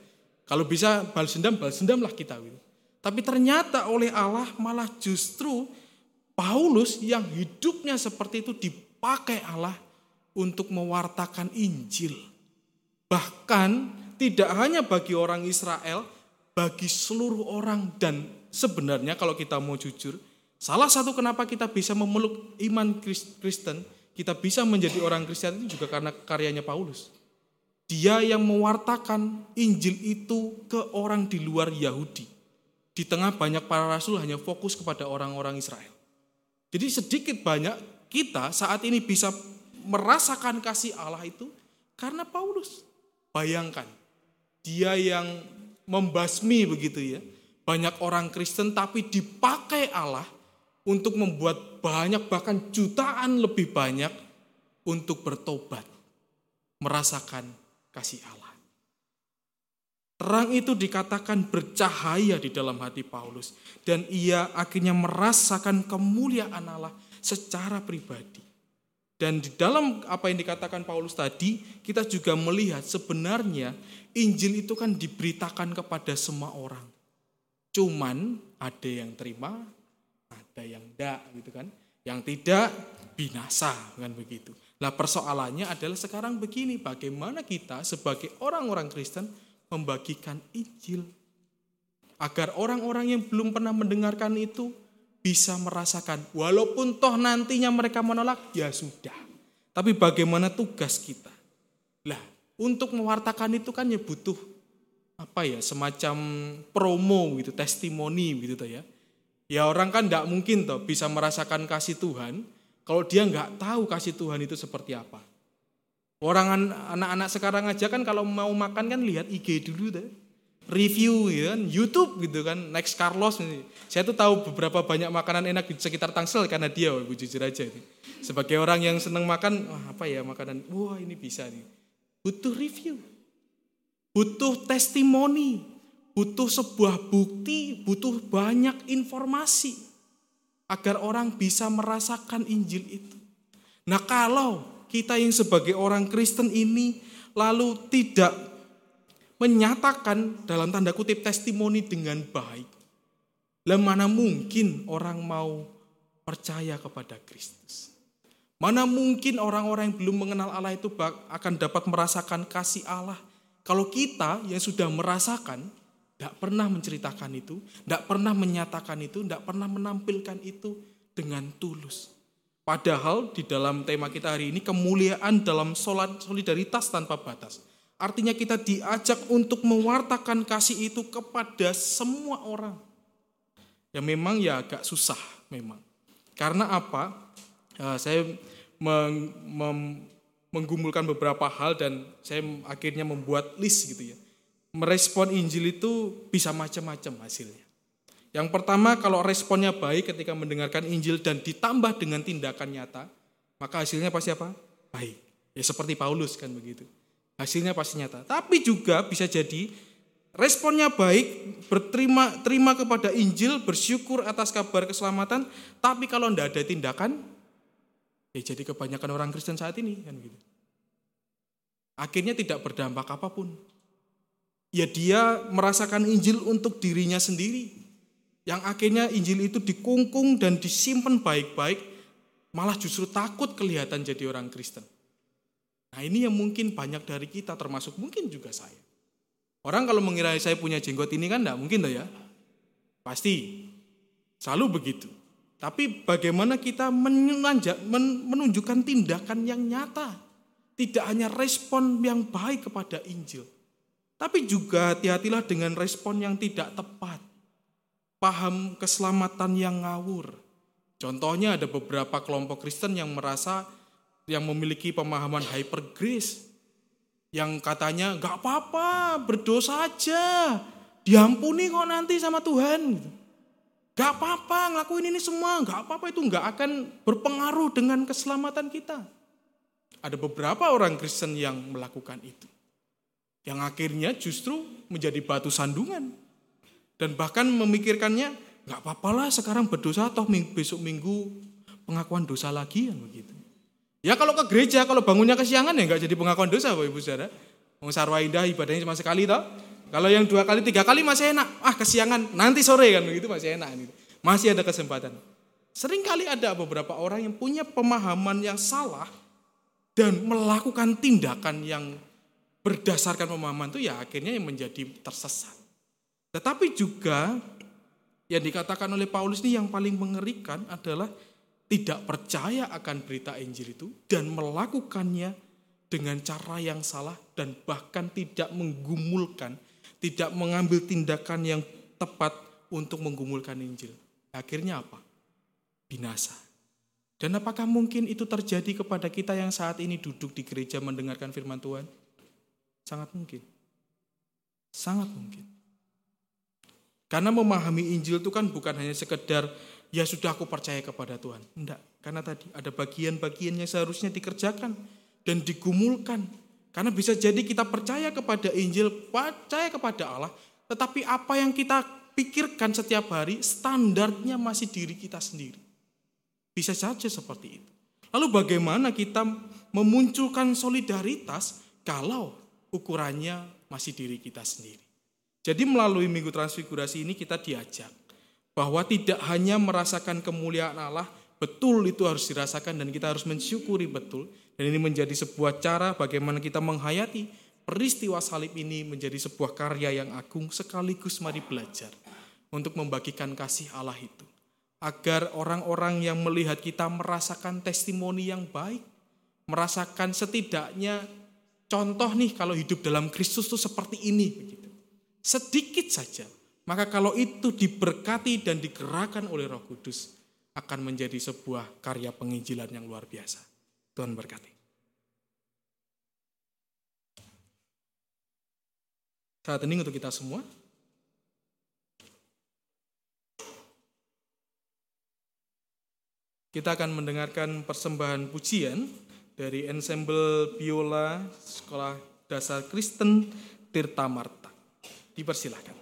Kalau bisa balas dendam, balas dendam lah kita. Gitu. Tapi ternyata oleh Allah malah justru Paulus yang hidupnya seperti itu dipakai Allah untuk mewartakan Injil. Bahkan tidak hanya bagi orang Israel, bagi seluruh orang dan sebenarnya kalau kita mau jujur, salah satu kenapa kita bisa memeluk iman Kristen, kita bisa menjadi orang Kristen itu juga karena karyanya Paulus. Dia yang mewartakan Injil itu ke orang di luar Yahudi di tengah banyak para rasul hanya fokus kepada orang-orang Israel. Jadi sedikit banyak kita saat ini bisa merasakan kasih Allah itu karena Paulus. Bayangkan, dia yang membasmi begitu ya, banyak orang Kristen tapi dipakai Allah untuk membuat banyak bahkan jutaan lebih banyak untuk bertobat, merasakan kasih Allah. Terang itu dikatakan bercahaya di dalam hati Paulus. Dan ia akhirnya merasakan kemuliaan Allah secara pribadi. Dan di dalam apa yang dikatakan Paulus tadi, kita juga melihat sebenarnya Injil itu kan diberitakan kepada semua orang. Cuman ada yang terima, ada yang tidak gitu kan. Yang tidak binasa kan begitu. Nah persoalannya adalah sekarang begini, bagaimana kita sebagai orang-orang Kristen membagikan Injil. Agar orang-orang yang belum pernah mendengarkan itu bisa merasakan. Walaupun toh nantinya mereka menolak, ya sudah. Tapi bagaimana tugas kita? Lah, untuk mewartakan itu kan ya butuh apa ya semacam promo gitu, testimoni gitu ya. Ya orang kan tidak mungkin toh bisa merasakan kasih Tuhan kalau dia nggak tahu kasih Tuhan itu seperti apa. Orang anak-anak sekarang aja kan kalau mau makan kan lihat IG dulu deh. Review gitu kan, YouTube gitu kan, Next Carlos. Saya tuh tahu beberapa banyak makanan enak di sekitar Tangsel karena dia, Bu jujur aja. Sebagai orang yang seneng makan, wah apa ya makanan, wah ini bisa nih. Butuh review, butuh testimoni, butuh sebuah bukti, butuh banyak informasi agar orang bisa merasakan Injil itu. Nah kalau kita yang sebagai orang Kristen ini lalu tidak menyatakan dalam tanda kutip testimoni dengan baik, lah mana mungkin orang mau percaya kepada Kristus? Mana mungkin orang-orang yang belum mengenal Allah itu akan dapat merasakan kasih Allah kalau kita yang sudah merasakan tidak pernah menceritakan itu, tidak pernah menyatakan itu, tidak pernah menampilkan itu dengan tulus. Padahal di dalam tema kita hari ini kemuliaan dalam solidaritas tanpa batas. Artinya kita diajak untuk mewartakan kasih itu kepada semua orang. Ya memang ya agak susah memang. Karena apa? Ya, saya meng, mem, menggumulkan beberapa hal dan saya akhirnya membuat list gitu ya. Merespon Injil itu bisa macam-macam hasilnya. Yang pertama kalau responnya baik ketika mendengarkan Injil dan ditambah dengan tindakan nyata, maka hasilnya pasti apa? Baik. Ya seperti Paulus kan begitu. Hasilnya pasti nyata. Tapi juga bisa jadi responnya baik, berterima terima kepada Injil, bersyukur atas kabar keselamatan, tapi kalau tidak ada tindakan, ya jadi kebanyakan orang Kristen saat ini kan begitu. Akhirnya tidak berdampak apa pun. Ya dia merasakan Injil untuk dirinya sendiri, yang akhirnya Injil itu dikungkung dan disimpan baik-baik, malah justru takut kelihatan jadi orang Kristen. Nah ini yang mungkin banyak dari kita, termasuk mungkin juga saya. Orang kalau mengira saya punya jenggot ini kan enggak mungkin ya. Pasti, selalu begitu. Tapi bagaimana kita menunjukkan tindakan yang nyata. Tidak hanya respon yang baik kepada Injil. Tapi juga hati-hatilah dengan respon yang tidak tepat paham keselamatan yang ngawur. Contohnya ada beberapa kelompok Kristen yang merasa yang memiliki pemahaman hyper grace yang katanya nggak apa-apa berdosa aja diampuni kok nanti sama Tuhan Gak apa-apa ngelakuin ini semua, gak apa-apa itu gak akan berpengaruh dengan keselamatan kita. Ada beberapa orang Kristen yang melakukan itu. Yang akhirnya justru menjadi batu sandungan dan bahkan memikirkannya, nggak apa-apa lah sekarang berdosa, toh besok minggu pengakuan dosa lagi kan begitu. Ya kalau ke gereja, kalau bangunnya kesiangan ya nggak jadi pengakuan dosa Bapak Ibu Saudara. Mau sarwa indah ibadahnya cuma sekali toh. Kalau yang dua kali, tiga kali masih enak. Ah kesiangan, nanti sore kan begitu masih enak. Gitu. Masih ada kesempatan. Sering kali ada beberapa orang yang punya pemahaman yang salah dan melakukan tindakan yang berdasarkan pemahaman itu ya akhirnya yang menjadi tersesat. Tetapi juga yang dikatakan oleh Paulus ini yang paling mengerikan adalah tidak percaya akan berita Injil itu dan melakukannya dengan cara yang salah dan bahkan tidak menggumulkan, tidak mengambil tindakan yang tepat untuk menggumulkan Injil. Akhirnya apa? Binasa. Dan apakah mungkin itu terjadi kepada kita yang saat ini duduk di gereja mendengarkan firman Tuhan? Sangat mungkin. Sangat mungkin. Karena memahami Injil itu kan bukan hanya sekedar ya sudah aku percaya kepada Tuhan. Enggak, karena tadi ada bagian-bagian yang seharusnya dikerjakan dan digumulkan. Karena bisa jadi kita percaya kepada Injil, percaya kepada Allah, tetapi apa yang kita pikirkan setiap hari standarnya masih diri kita sendiri. Bisa saja seperti itu. Lalu bagaimana kita memunculkan solidaritas kalau ukurannya masih diri kita sendiri? Jadi melalui Minggu Transfigurasi ini kita diajak bahwa tidak hanya merasakan kemuliaan Allah, betul itu harus dirasakan dan kita harus mensyukuri betul. Dan ini menjadi sebuah cara bagaimana kita menghayati peristiwa salib ini menjadi sebuah karya yang agung sekaligus mari belajar untuk membagikan kasih Allah itu. Agar orang-orang yang melihat kita merasakan testimoni yang baik, merasakan setidaknya contoh nih kalau hidup dalam Kristus itu seperti ini begitu. Sedikit saja. Maka kalau itu diberkati dan digerakkan oleh Roh Kudus akan menjadi sebuah karya penginjilan yang luar biasa. Tuhan berkati. Saat ini untuk kita semua, kita akan mendengarkan persembahan pujian dari ensemble biola Sekolah Dasar Kristen Tirta Marta. Dipersilahkan.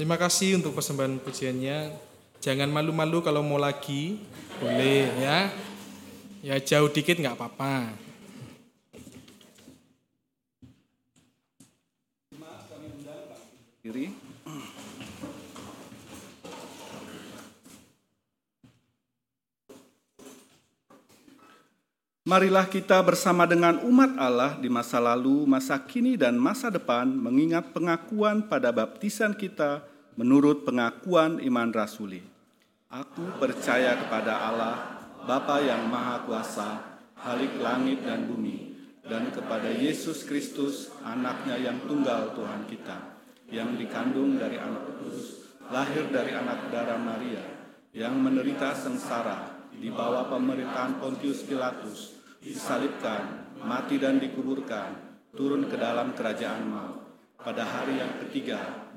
Terima kasih untuk persembahan pujiannya. Jangan malu-malu kalau mau lagi. Boleh ya. Ya jauh dikit nggak apa-apa. Kiri. Marilah kita bersama dengan umat Allah di masa lalu, masa kini, dan masa depan mengingat pengakuan pada baptisan kita menurut pengakuan iman rasuli. Aku percaya kepada Allah, Bapa yang Maha Kuasa, Halik langit dan bumi, dan kepada Yesus Kristus, anaknya yang tunggal Tuhan kita, yang dikandung dari anak kudus, lahir dari anak darah Maria, yang menderita sengsara, di bawah pemerintahan Pontius Pilatus, disalibkan, mati dan dikuburkan, turun ke dalam kerajaan maut. Pada hari yang ketiga,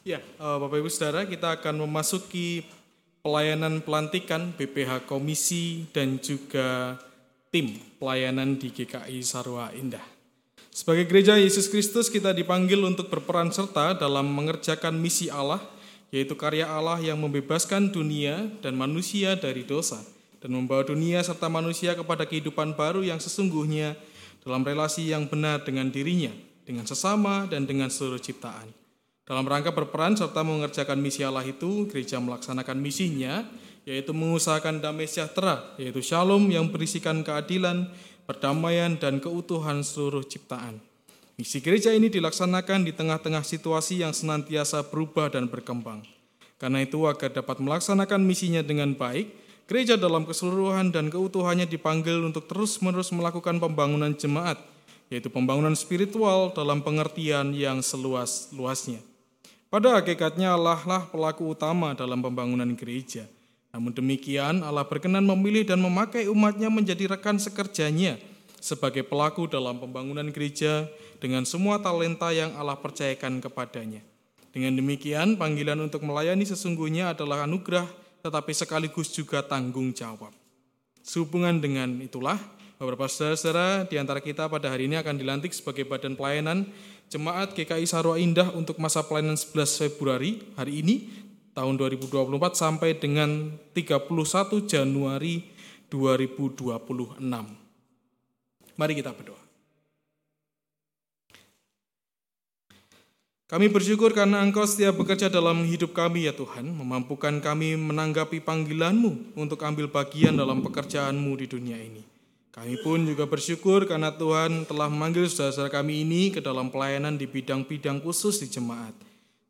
Ya, eh, Bapak Ibu Saudara, kita akan memasuki pelayanan pelantikan BPH Komisi dan juga tim pelayanan di GKI Sarwa Indah. Sebagai gereja Yesus Kristus kita dipanggil untuk berperan serta dalam mengerjakan misi Allah, yaitu karya Allah yang membebaskan dunia dan manusia dari dosa dan membawa dunia serta manusia kepada kehidupan baru yang sesungguhnya dalam relasi yang benar dengan dirinya, dengan sesama dan dengan seluruh ciptaan. Dalam rangka berperan serta mengerjakan misi Allah itu, gereja melaksanakan misinya, yaitu mengusahakan damai sejahtera, yaitu shalom yang berisikan keadilan, perdamaian, dan keutuhan seluruh ciptaan. Misi gereja ini dilaksanakan di tengah-tengah situasi yang senantiasa berubah dan berkembang. Karena itu, agar dapat melaksanakan misinya dengan baik, gereja dalam keseluruhan dan keutuhannya dipanggil untuk terus-menerus melakukan pembangunan jemaat, yaitu pembangunan spiritual dalam pengertian yang seluas-luasnya. Pada hakikatnya Allah lah pelaku utama dalam pembangunan gereja. Namun demikian Allah berkenan memilih dan memakai umatnya menjadi rekan sekerjanya sebagai pelaku dalam pembangunan gereja dengan semua talenta yang Allah percayakan kepadanya. Dengan demikian panggilan untuk melayani sesungguhnya adalah anugerah tetapi sekaligus juga tanggung jawab. Sehubungan dengan itulah beberapa saudara-saudara di antara kita pada hari ini akan dilantik sebagai badan pelayanan Jemaat GKI Sarwa Indah untuk masa pelayanan 11 Februari hari ini tahun 2024 sampai dengan 31 Januari 2026. Mari kita berdoa. Kami bersyukur karena Engkau setia bekerja dalam hidup kami ya Tuhan, memampukan kami menanggapi panggilan-Mu untuk ambil bagian dalam pekerjaan-Mu di dunia ini. Kami pun juga bersyukur karena Tuhan telah memanggil saudara-saudara kami ini ke dalam pelayanan di bidang-bidang khusus di jemaat.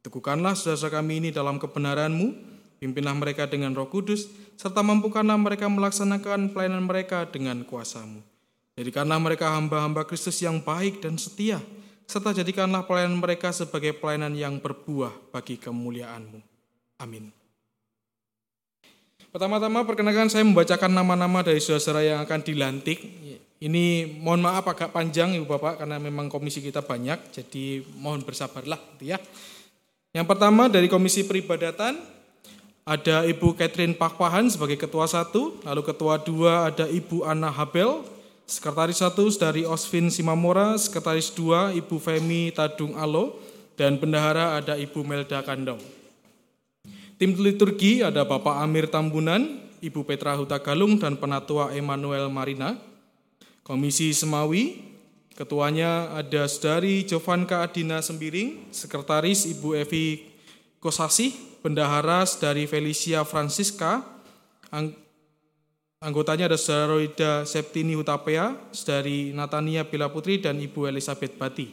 Teguhkanlah saudara-saudara kami ini dalam kebenaran-Mu, pimpinlah mereka dengan roh kudus, serta mampukanlah mereka melaksanakan pelayanan mereka dengan kuasa-Mu. Jadikanlah mereka hamba-hamba Kristus yang baik dan setia, serta jadikanlah pelayanan mereka sebagai pelayanan yang berbuah bagi kemuliaan-Mu. Amin. Pertama-tama perkenalkan saya membacakan nama-nama dari saudara-saudara yang akan dilantik. Ini mohon maaf agak panjang Ibu Bapak karena memang komisi kita banyak, jadi mohon bersabarlah gitu ya. Yang pertama dari Komisi Peribadatan ada Ibu Catherine Pakpahan sebagai ketua satu, lalu ketua dua ada Ibu Anna Habel, sekretaris satu dari Osvin Simamora, sekretaris dua Ibu Femi Tadung Alo, dan bendahara ada Ibu Melda Kandong. Tim liturgi ada Bapak Amir Tambunan, Ibu Petra Huta Galung, dan Penatua Emmanuel Marina. Komisi Semawi, ketuanya ada Saudari Jovanka Adina Sembiring, Sekretaris Ibu Evi Kosasih, Bendahara Saudari Felicia Francisca, Ang anggotanya ada Saudara Septini Hutapea, Saudari Natania Bila Putri, dan Ibu Elizabeth Bati.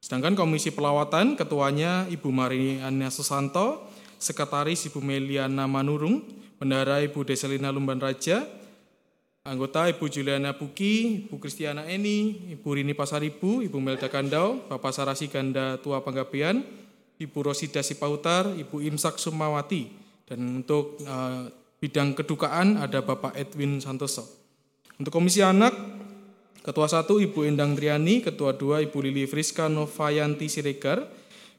Sedangkan Komisi Pelawatan, ketuanya Ibu Mariana Susanto, Sekretaris Ibu Meliana Manurung, Bendahara Ibu Deselina Lumban Raja, Anggota Ibu Juliana Buki, Ibu Kristiana Eni, Ibu Rini Pasaribu, Ibu Melda Kandau, Bapak Sarasi Ganda Tua Panggabean, Ibu Rosida Sipautar, Ibu Imsak Sumawati. Dan untuk uh, bidang kedukaan ada Bapak Edwin Santoso. Untuk Komisi Anak, Ketua 1 Ibu Endang Triani, Ketua 2 Ibu Lili Friska Novayanti Siregar,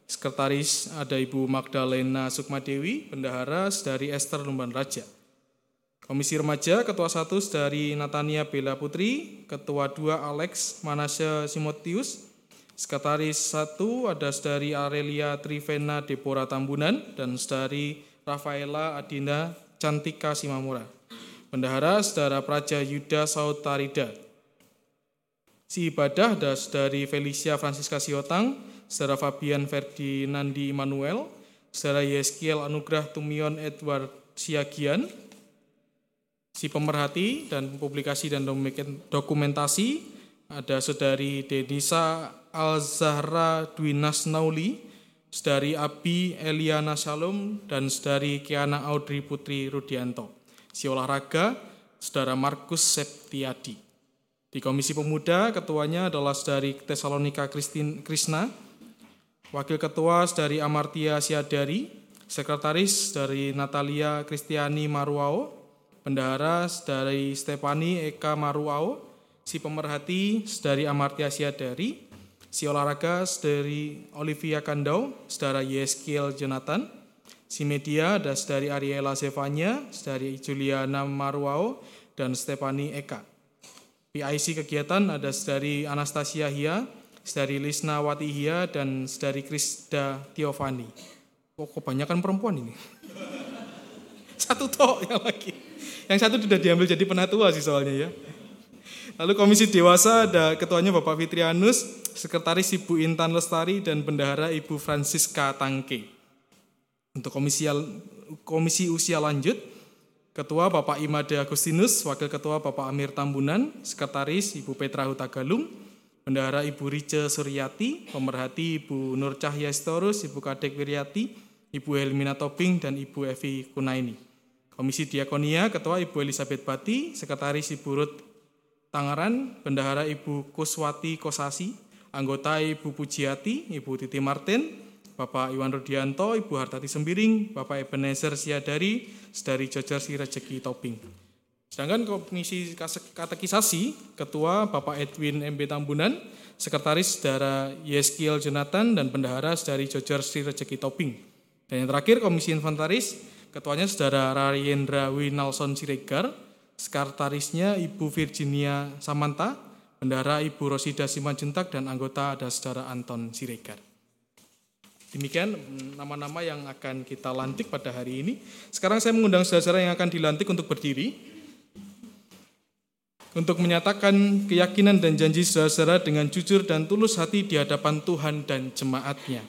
Sekretaris ada Ibu Magdalena Sukmadewi, Bendahara dari Esther Lumban Raja. Komisi Remaja, Ketua 1 dari Natania Bella Putri, Ketua 2 Alex Manasya Simotius, Sekretaris 1 ada dari Arelia Trivena Depora Tambunan, dan dari Rafaela Adina Cantika Simamura. Bendahara Saudara Praja Yuda Sautarida. Si ibadah ada dari Felicia Francisca Siotang, Saudara Fabian Ferdinandi Immanuel, Saudara Yeskiel Anugrah Tumion Edward Siagian, si pemerhati dan publikasi dan dokumentasi ada saudari Denisa Al-Zahra Dwinas Nauli, saudari Abi Eliana Shalom, dan saudari Kiana Audrey Putri Rudianto. Si olahraga, saudara Markus Septiadi. Di Komisi Pemuda, ketuanya adalah saudari Tesalonika Krishna, wakil ketua saudari Amartia Siadari, sekretaris dari Natalia Kristiani Maruao, Bendahara dari Stefani Eka Maruao, si pemerhati dari Amartya Siadari, si olahraga dari Olivia Kandau, saudara Yeskiel Jonathan, si media ada dari Ariela Zevanya, dari Juliana Maruao, dan Stefani Eka. PIC kegiatan ada dari Anastasia Hia, dari Lisna Wati Hia, dan dari Krista Tiovani. Oh, kebanyakan perempuan ini. Satu tok yang lagi. Yang satu sudah diambil jadi penatua sih soalnya ya. Lalu komisi dewasa ada ketuanya Bapak Fitrianus, sekretaris Ibu Intan Lestari dan bendahara Ibu Francisca Tangke. Untuk komisi komisi usia lanjut, ketua Bapak Imade Agustinus, wakil ketua Bapak Amir Tambunan, sekretaris Ibu Petra Hutagalung, bendahara Ibu Rice Suryati, pemerhati Ibu Nur Cahya Storus, Ibu Kadek Wiryati, Ibu Helmina Toping dan Ibu Evi Kunaini. Komisi Diakonia, Ketua Ibu Elizabeth Bati, Sekretaris Ibu Ruth Tangaran, Bendahara Ibu Kuswati Kosasi, Anggota Ibu Pujiati, Ibu Titi Martin, Bapak Iwan Rudianto, Ibu Hartati Sembiring, Bapak Ebenezer Siadari, Sedari Jojar Si Rejeki Toping. Sedangkan Komisi Katekisasi, Ketua Bapak Edwin MB Tambunan, Sekretaris Saudara Yeskiel Jonathan, dan Bendahara Sedari Jojar Si Rejeki Toping. Dan yang terakhir Komisi Inventaris, Ketuanya Saudara Rayendra Winalson Siregar, sekretarisnya Ibu Virginia Samanta, Bendara Ibu Rosida Simanjuntak, dan anggota ada Saudara Anton Siregar. Demikian nama-nama yang akan kita lantik pada hari ini. Sekarang saya mengundang saudara-saudara yang akan dilantik untuk berdiri. Untuk menyatakan keyakinan dan janji saudara-saudara dengan jujur dan tulus hati di hadapan Tuhan dan jemaatnya.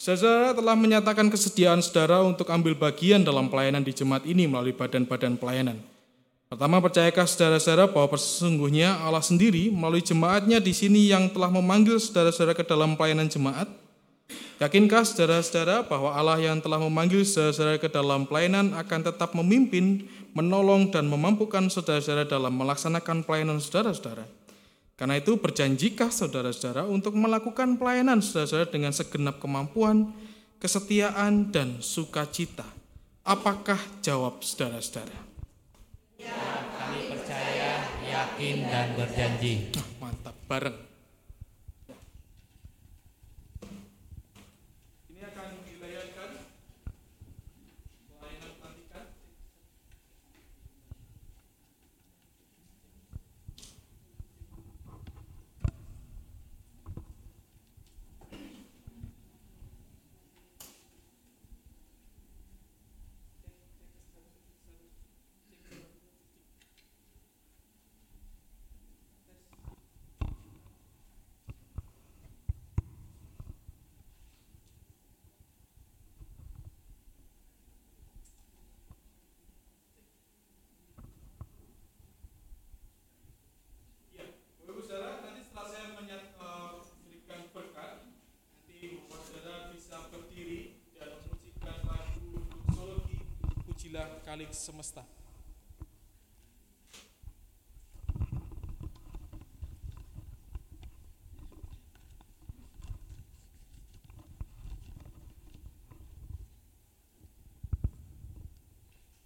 Saudara telah menyatakan kesediaan saudara untuk ambil bagian dalam pelayanan di jemaat ini melalui badan-badan pelayanan. Pertama, percayakah saudara-saudara bahwa sesungguhnya Allah sendiri melalui jemaatnya di sini yang telah memanggil saudara-saudara ke dalam pelayanan jemaat? Yakinkah saudara-saudara bahwa Allah yang telah memanggil saudara-saudara ke dalam pelayanan akan tetap memimpin, menolong, dan memampukan saudara-saudara dalam melaksanakan pelayanan saudara-saudara? Karena itu berjanjikah saudara-saudara untuk melakukan pelayanan saudara-saudara dengan segenap kemampuan, kesetiaan, dan sukacita? Apakah jawab saudara-saudara? Ya, kami percaya, yakin, dan berjanji. Nah, mantap, bareng. semesta.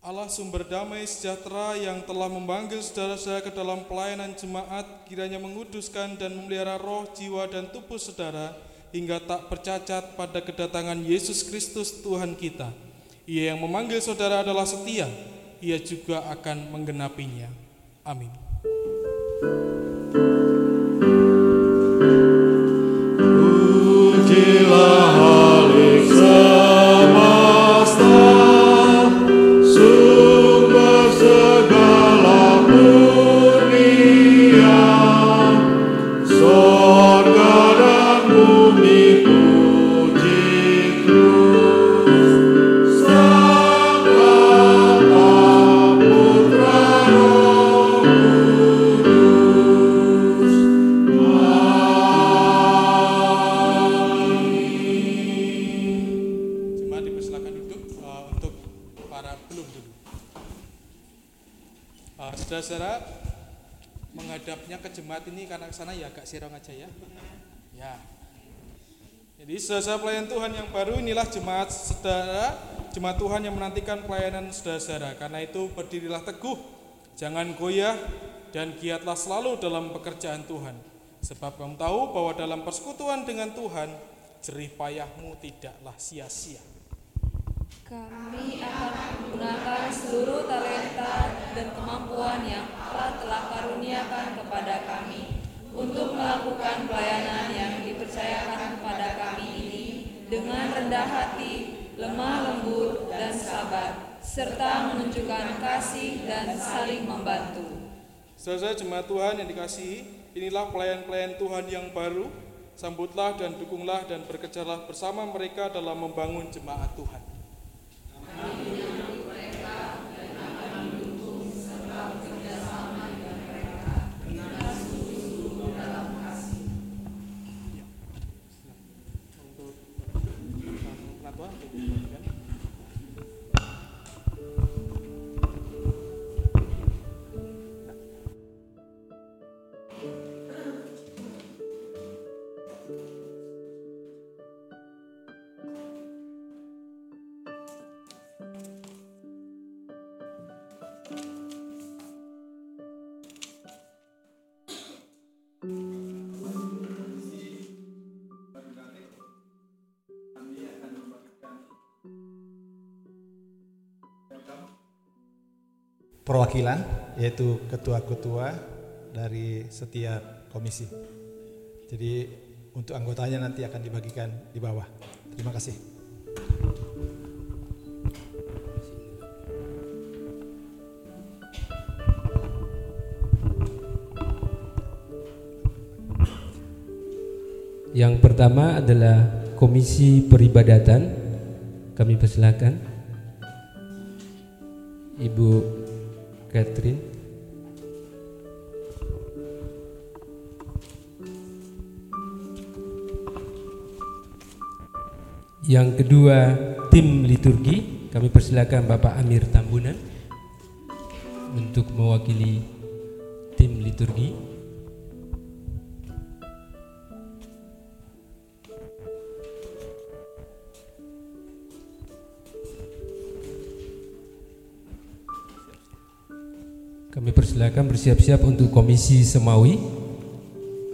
Allah sumber damai sejahtera yang telah memanggil saudara-saudara ke dalam pelayanan jemaat kiranya menguduskan dan memelihara roh, jiwa, dan tubuh saudara hingga tak bercacat pada kedatangan Yesus Kristus Tuhan kita. Ia yang memanggil saudara adalah setia, ia juga akan menggenapinya. Amin. Jadi saudara pelayan Tuhan yang baru inilah jemaat saudara, jemaat Tuhan yang menantikan pelayanan saudara-saudara. Karena itu berdirilah teguh, jangan goyah dan giatlah selalu dalam pekerjaan Tuhan. Sebab kamu tahu bahwa dalam persekutuan dengan Tuhan, jerih payahmu tidaklah sia-sia. Kami akan menggunakan seluruh talenta dan kemampuan yang Allah telah karuniakan kepada kami untuk melakukan pelayanan yang dipercayakan kepada kami ini dengan rendah hati, lemah lembut, dan sabar, serta menunjukkan kasih dan saling membantu. Saudara jemaat Tuhan yang dikasihi, inilah pelayan-pelayan Tuhan yang baru. Sambutlah dan dukunglah dan bekerjalah bersama mereka dalam membangun jemaat Tuhan. Perwakilan yaitu ketua-ketua dari setiap komisi. Jadi untuk anggotanya nanti akan dibagikan di bawah. Terima kasih. Yang pertama adalah Komisi Peribadatan. Kami persilakan Ibu Catherine. Yang kedua tim liturgi, kami persilakan Bapak Amir Tambunan untuk mewakili tim liturgi. Kami persilakan bersiap-siap untuk Komisi Semawi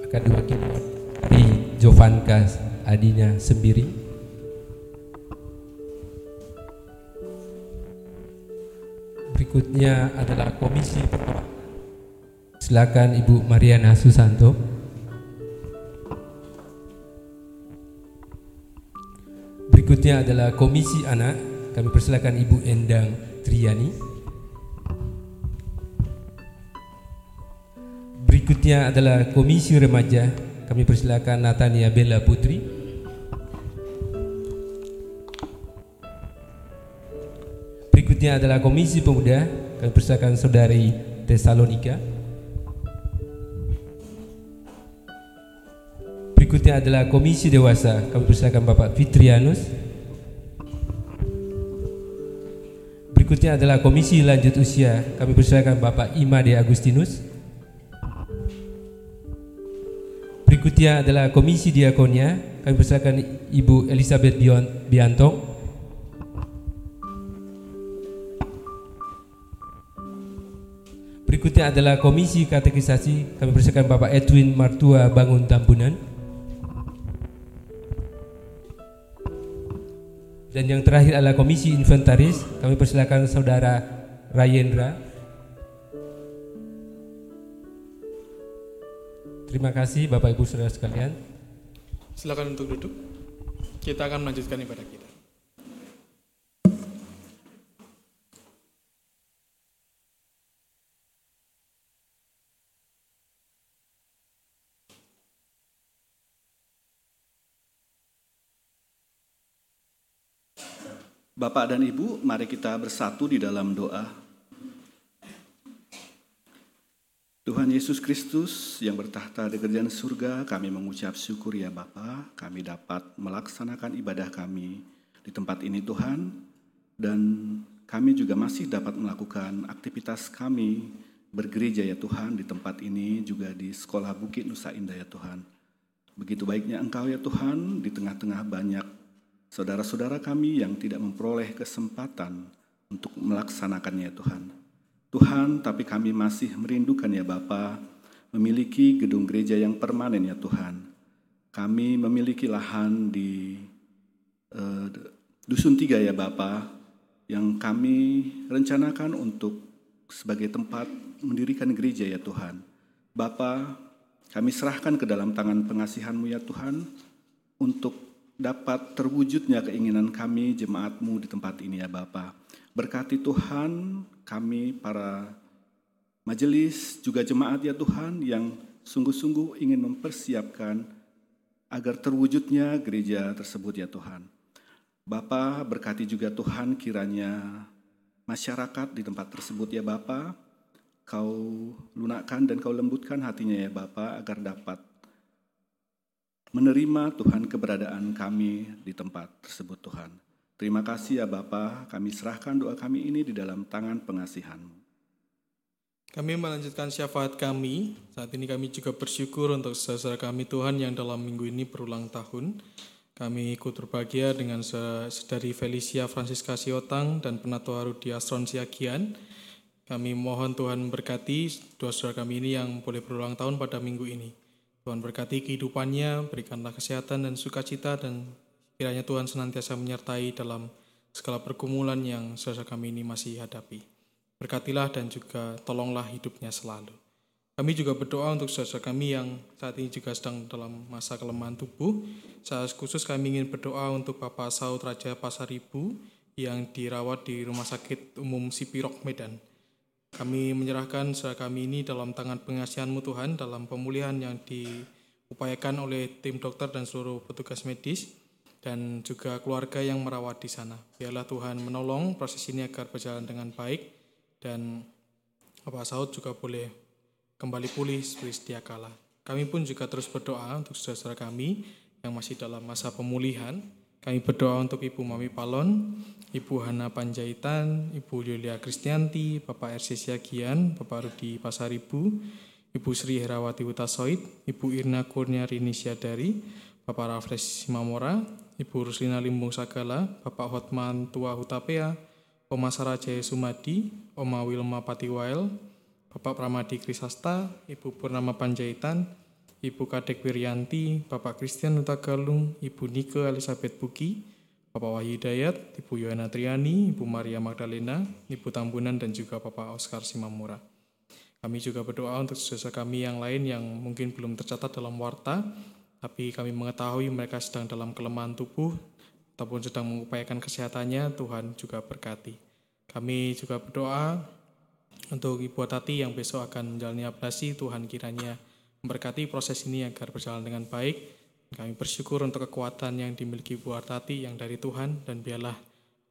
akan diwakili dari Jovanka Adina Sembiri. Berikutnya adalah Komisi Pertama. Silakan Ibu Mariana Susanto. Berikutnya adalah Komisi Anak. Kami persilakan Ibu Endang Triani. Berikutnya adalah Komisi Remaja. Kami persilakan Natania Bella Putri. Berikutnya adalah Komisi Pemuda. Kami persilakan Saudari Tesalonika. Berikutnya adalah Komisi Dewasa. Kami persilakan Bapak Fitrianus. Berikutnya adalah Komisi Lanjut Usia. Kami persilakan Bapak Imade Agustinus. Berikutnya adalah Komisi Diakonia. Kami persilakan Ibu Elizabeth Biantong. Berikutnya adalah Komisi Katekisasi. Kami persilakan Bapak Edwin Martua Bangun Tambunan. Dan yang terakhir adalah Komisi Inventaris. Kami persilakan Saudara Rayendra. Terima kasih Bapak Ibu Saudara sekalian. Silakan untuk duduk. Kita akan melanjutkan ibadah kita. Bapak dan Ibu, mari kita bersatu di dalam doa. Tuhan Yesus Kristus yang bertahta di kerajaan surga, kami mengucap syukur ya Bapa, kami dapat melaksanakan ibadah kami di tempat ini Tuhan, dan kami juga masih dapat melakukan aktivitas kami bergereja ya Tuhan di tempat ini, juga di Sekolah Bukit Nusa Indah ya Tuhan. Begitu baiknya Engkau ya Tuhan, di tengah-tengah banyak saudara-saudara kami yang tidak memperoleh kesempatan untuk melaksanakannya Tuhan. Tuhan, tapi kami masih merindukan ya Bapa, memiliki gedung gereja yang permanen ya Tuhan. Kami memiliki lahan di uh, Dusun Tiga ya Bapa, yang kami rencanakan untuk sebagai tempat mendirikan gereja ya Tuhan. Bapa, kami serahkan ke dalam tangan pengasihan-Mu ya Tuhan, untuk dapat terwujudnya keinginan kami jemaatmu di tempat ini ya Bapa. Berkati Tuhan kami para majelis juga jemaat ya Tuhan yang sungguh-sungguh ingin mempersiapkan agar terwujudnya gereja tersebut ya Tuhan. Bapa berkati juga Tuhan kiranya masyarakat di tempat tersebut ya Bapa, kau lunakkan dan kau lembutkan hatinya ya Bapa agar dapat menerima Tuhan keberadaan kami di tempat tersebut Tuhan. Terima kasih ya Bapa, kami serahkan doa kami ini di dalam tangan pengasihan-Mu. Kami melanjutkan syafaat kami. Saat ini kami juga bersyukur untuk saudara kami Tuhan yang dalam minggu ini berulang tahun. Kami ikut berbahagia dengan saudari Felicia Francisca Siotang dan Penatua Rudi Astron Siagian. Kami mohon Tuhan memberkati dua saudara kami ini yang boleh berulang tahun pada minggu ini. Tuhan berkati kehidupannya, berikanlah kesehatan dan sukacita dan kiranya Tuhan senantiasa menyertai dalam segala pergumulan yang saudara kami ini masih hadapi. Berkatilah dan juga tolonglah hidupnya selalu. Kami juga berdoa untuk saudara kami yang saat ini juga sedang dalam masa kelemahan tubuh. Saat khusus kami ingin berdoa untuk Bapak Saud Raja Pasaribu yang dirawat di Rumah Sakit Umum Sipirok Medan. Kami menyerahkan saudara kami ini dalam tangan pengasihanmu Tuhan dalam pemulihan yang diupayakan oleh tim dokter dan seluruh petugas medis dan juga keluarga yang merawat di sana. Biarlah Tuhan menolong proses ini agar berjalan dengan baik dan Bapak Saud juga boleh kembali pulih seperti sedia kala. Kami pun juga terus berdoa untuk saudara-saudara kami yang masih dalam masa pemulihan. Kami berdoa untuk Ibu Mami Palon, Ibu Hana Panjaitan, Ibu Yulia Kristianti, Bapak RC Siagian, Bapak Rudi Pasaribu, Ibu Sri Herawati Utasoid, Ibu Irna Kurnia Rini Syadari, Bapak Rafles Simamora, Ibu Ruslina Limbung Sagala, Bapak Hotman Tua Hutapea, Oma Sarah Jaya Sumadi, Oma Wilma Patiwael, Bapak Pramadi Krisasta, Ibu Purnama Panjaitan, Ibu Kadek Wiryanti, Bapak Christian Utagalung, Ibu Nike Elizabeth Buki, Bapak Wahyu Dayat, Ibu Yohana Triani, Ibu Maria Magdalena, Ibu Tambunan, dan juga Bapak Oscar Simamura. Kami juga berdoa untuk saudara kami yang lain yang mungkin belum tercatat dalam warta, tapi kami mengetahui mereka sedang dalam kelemahan tubuh ataupun sedang mengupayakan kesehatannya, Tuhan juga berkati. Kami juga berdoa untuk Ibu Tati yang besok akan menjalani ablasi, Tuhan kiranya memberkati proses ini agar berjalan dengan baik. Kami bersyukur untuk kekuatan yang dimiliki Bu Artati yang dari Tuhan dan biarlah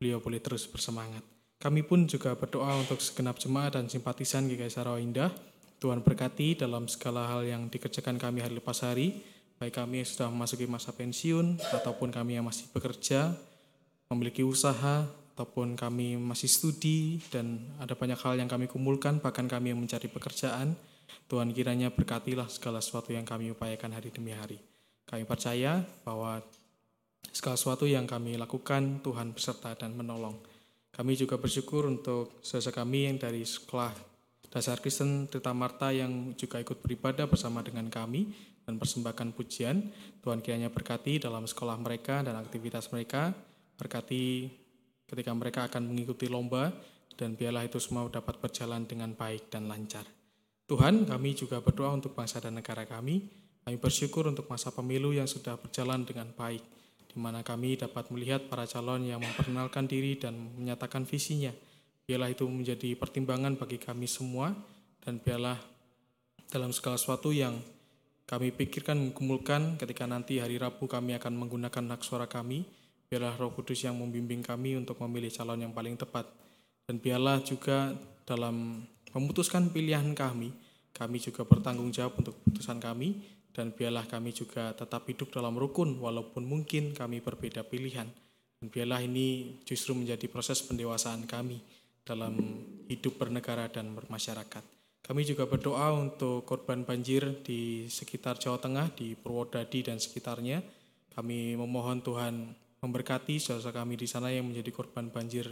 beliau boleh terus bersemangat. Kami pun juga berdoa untuk segenap jemaat dan simpatisan Sarawa Indah. Tuhan berkati dalam segala hal yang dikerjakan kami hari lepas hari, baik kami yang sudah memasuki masa pensiun ataupun kami yang masih bekerja, memiliki usaha, ataupun kami masih studi dan ada banyak hal yang kami kumpulkan, bahkan kami yang mencari pekerjaan. Tuhan kiranya berkatilah segala sesuatu yang kami upayakan hari demi hari. Kami percaya bahwa segala sesuatu yang kami lakukan Tuhan beserta dan menolong. Kami juga bersyukur untuk saudara kami yang dari sekolah Dasar Kristen Trita Marta yang juga ikut beribadah bersama dengan kami dan persembahkan pujian. Tuhan kiranya berkati dalam sekolah mereka dan aktivitas mereka, berkati ketika mereka akan mengikuti lomba, dan biarlah itu semua dapat berjalan dengan baik dan lancar. Tuhan, kami juga berdoa untuk bangsa dan negara kami. Kami bersyukur untuk masa pemilu yang sudah berjalan dengan baik, di mana kami dapat melihat para calon yang memperkenalkan diri dan menyatakan visinya. Biarlah itu menjadi pertimbangan bagi kami semua, dan biarlah dalam segala sesuatu yang kami pikirkan mengumpulkan ketika nanti hari Rabu kami akan menggunakan hak suara kami, biarlah roh kudus yang membimbing kami untuk memilih calon yang paling tepat. Dan biarlah juga dalam memutuskan pilihan kami, kami juga bertanggung jawab untuk keputusan kami, dan biarlah kami juga tetap hidup dalam rukun walaupun mungkin kami berbeda pilihan. Dan biarlah ini justru menjadi proses pendewasaan kami dalam hidup bernegara dan bermasyarakat. Kami juga berdoa untuk korban banjir di sekitar Jawa Tengah, di Purwodadi dan sekitarnya. Kami memohon Tuhan memberkati saudara kami di sana yang menjadi korban banjir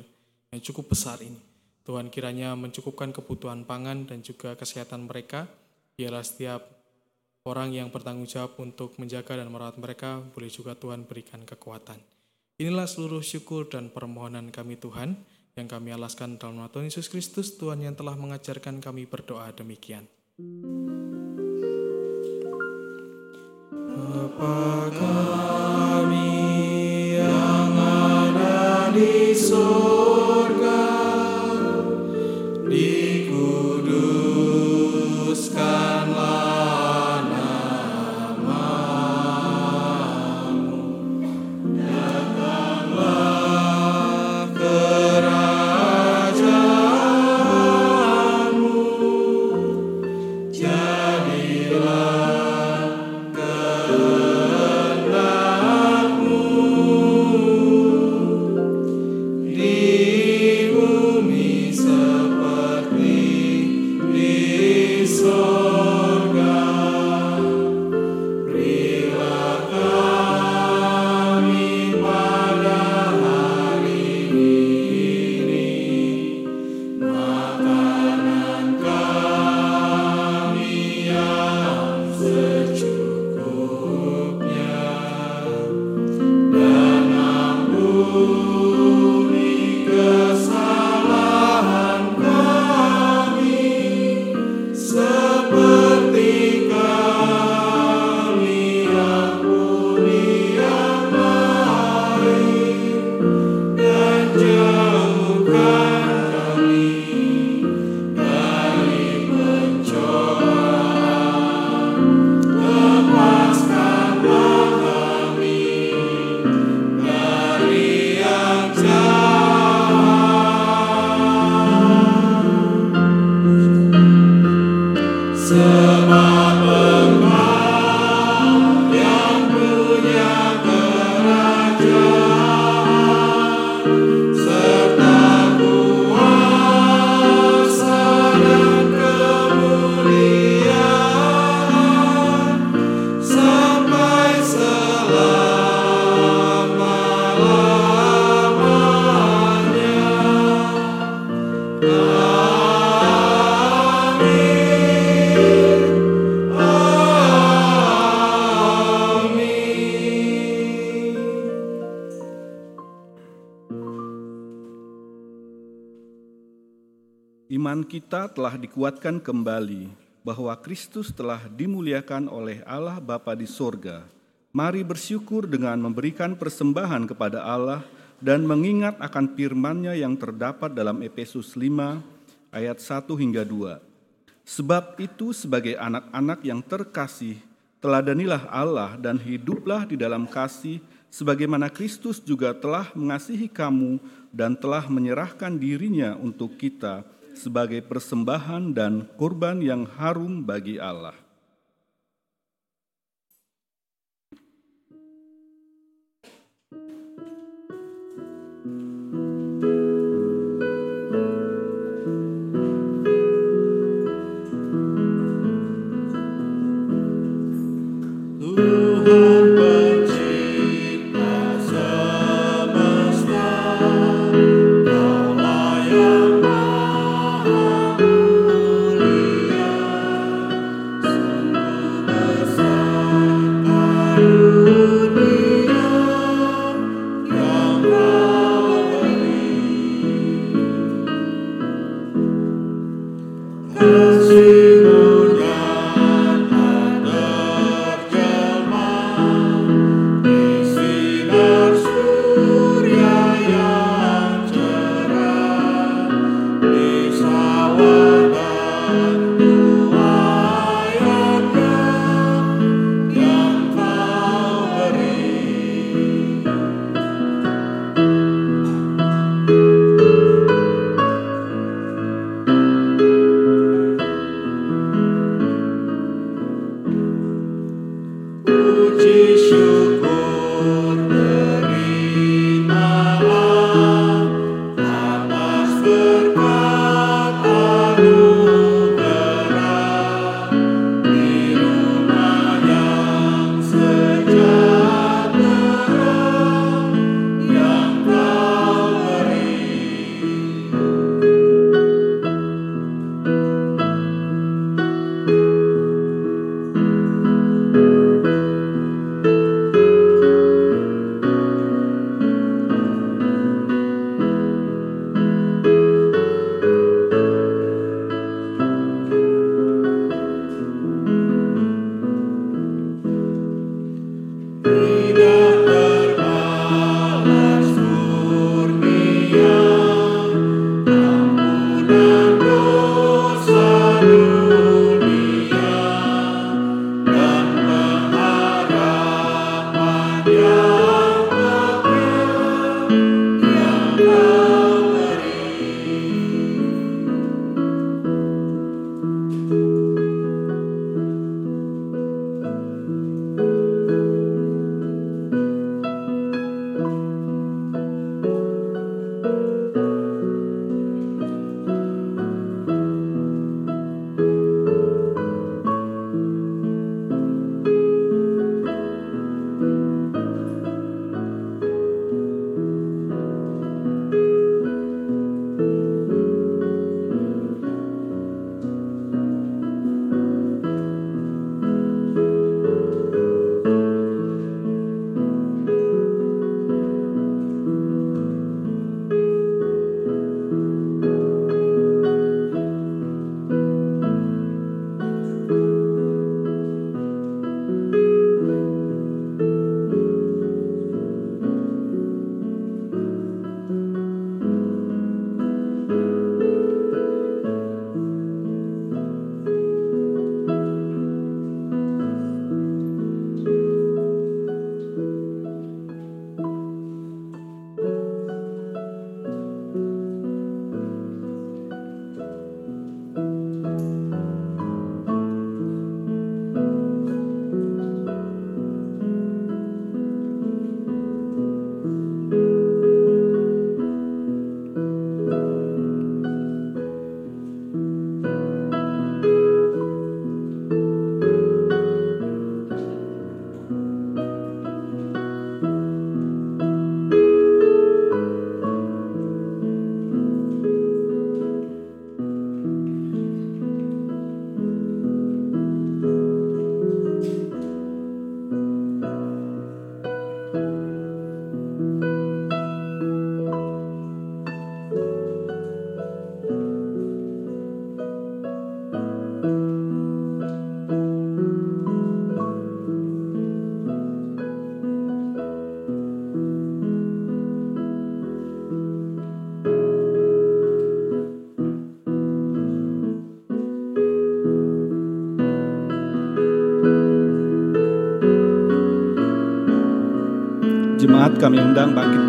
yang cukup besar ini. Tuhan kiranya mencukupkan kebutuhan pangan dan juga kesehatan mereka. Biarlah setiap orang yang bertanggung jawab untuk menjaga dan merawat mereka, boleh juga Tuhan berikan kekuatan. Inilah seluruh syukur dan permohonan kami Tuhan yang kami alaskan dalam nama Tuhan Yesus Kristus, Tuhan yang telah mengajarkan kami berdoa demikian. Bapa kami yang ada di surga, Iman kita telah dikuatkan kembali bahwa Kristus telah dimuliakan oleh Allah Bapa di sorga. Mari bersyukur dengan memberikan persembahan kepada Allah dan mengingat akan firman-Nya yang terdapat dalam Efesus 5 ayat 1 hingga 2. Sebab itu sebagai anak-anak yang terkasih, teladanilah Allah dan hiduplah di dalam kasih sebagaimana Kristus juga telah mengasihi kamu dan telah menyerahkan dirinya untuk kita sebagai persembahan dan kurban yang harum bagi Allah. Kami undang bangkit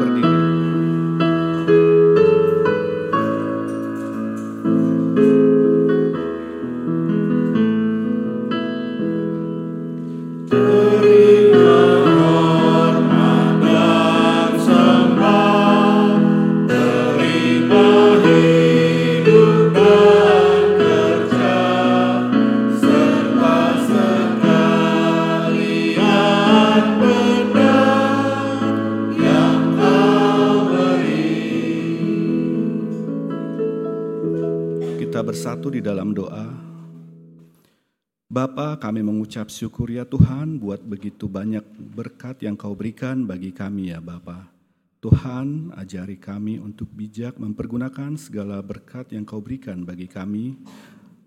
mengucap syukur ya Tuhan buat begitu banyak berkat yang kau berikan bagi kami ya Bapa. Tuhan, ajari kami untuk bijak mempergunakan segala berkat yang kau berikan bagi kami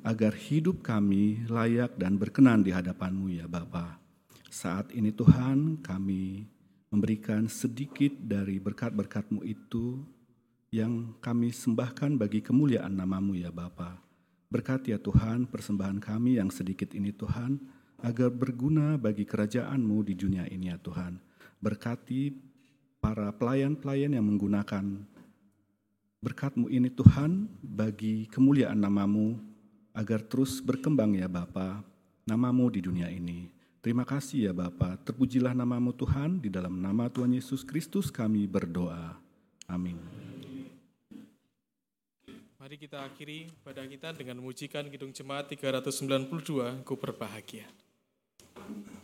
agar hidup kami layak dan berkenan di hadapan-Mu ya Bapa. Saat ini Tuhan kami memberikan sedikit dari berkat-berkat-Mu itu yang kami sembahkan bagi kemuliaan namamu ya Bapa. Berkati ya Tuhan persembahan kami yang sedikit ini Tuhan, agar berguna bagi kerajaan-Mu di dunia ini ya Tuhan. Berkati para pelayan-pelayan yang menggunakan berkat-Mu ini Tuhan bagi kemuliaan namamu agar terus berkembang ya Bapa, namamu di dunia ini. Terima kasih ya Bapa, terpujilah namamu Tuhan, di dalam nama Tuhan Yesus Kristus kami berdoa. Amin. Mari kita akhiri pada kita dengan memujikan Kidung Jemaat 392, Ku berbahagia. Thank you.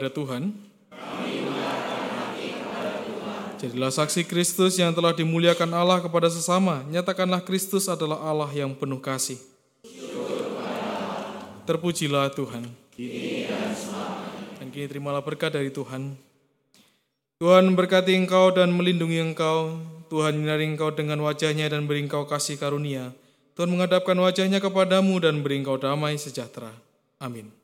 Kepada Tuhan. Jadilah saksi Kristus yang telah dimuliakan Allah kepada sesama. Nyatakanlah Kristus adalah Allah yang penuh kasih. Terpujilah Tuhan. Dan kini terimalah berkat dari Tuhan. Tuhan memberkati engkau dan melindungi engkau. Tuhan menyinari engkau dengan wajahnya dan beri engkau kasih karunia. Tuhan menghadapkan wajahnya kepadamu dan beri engkau damai sejahtera. Amin.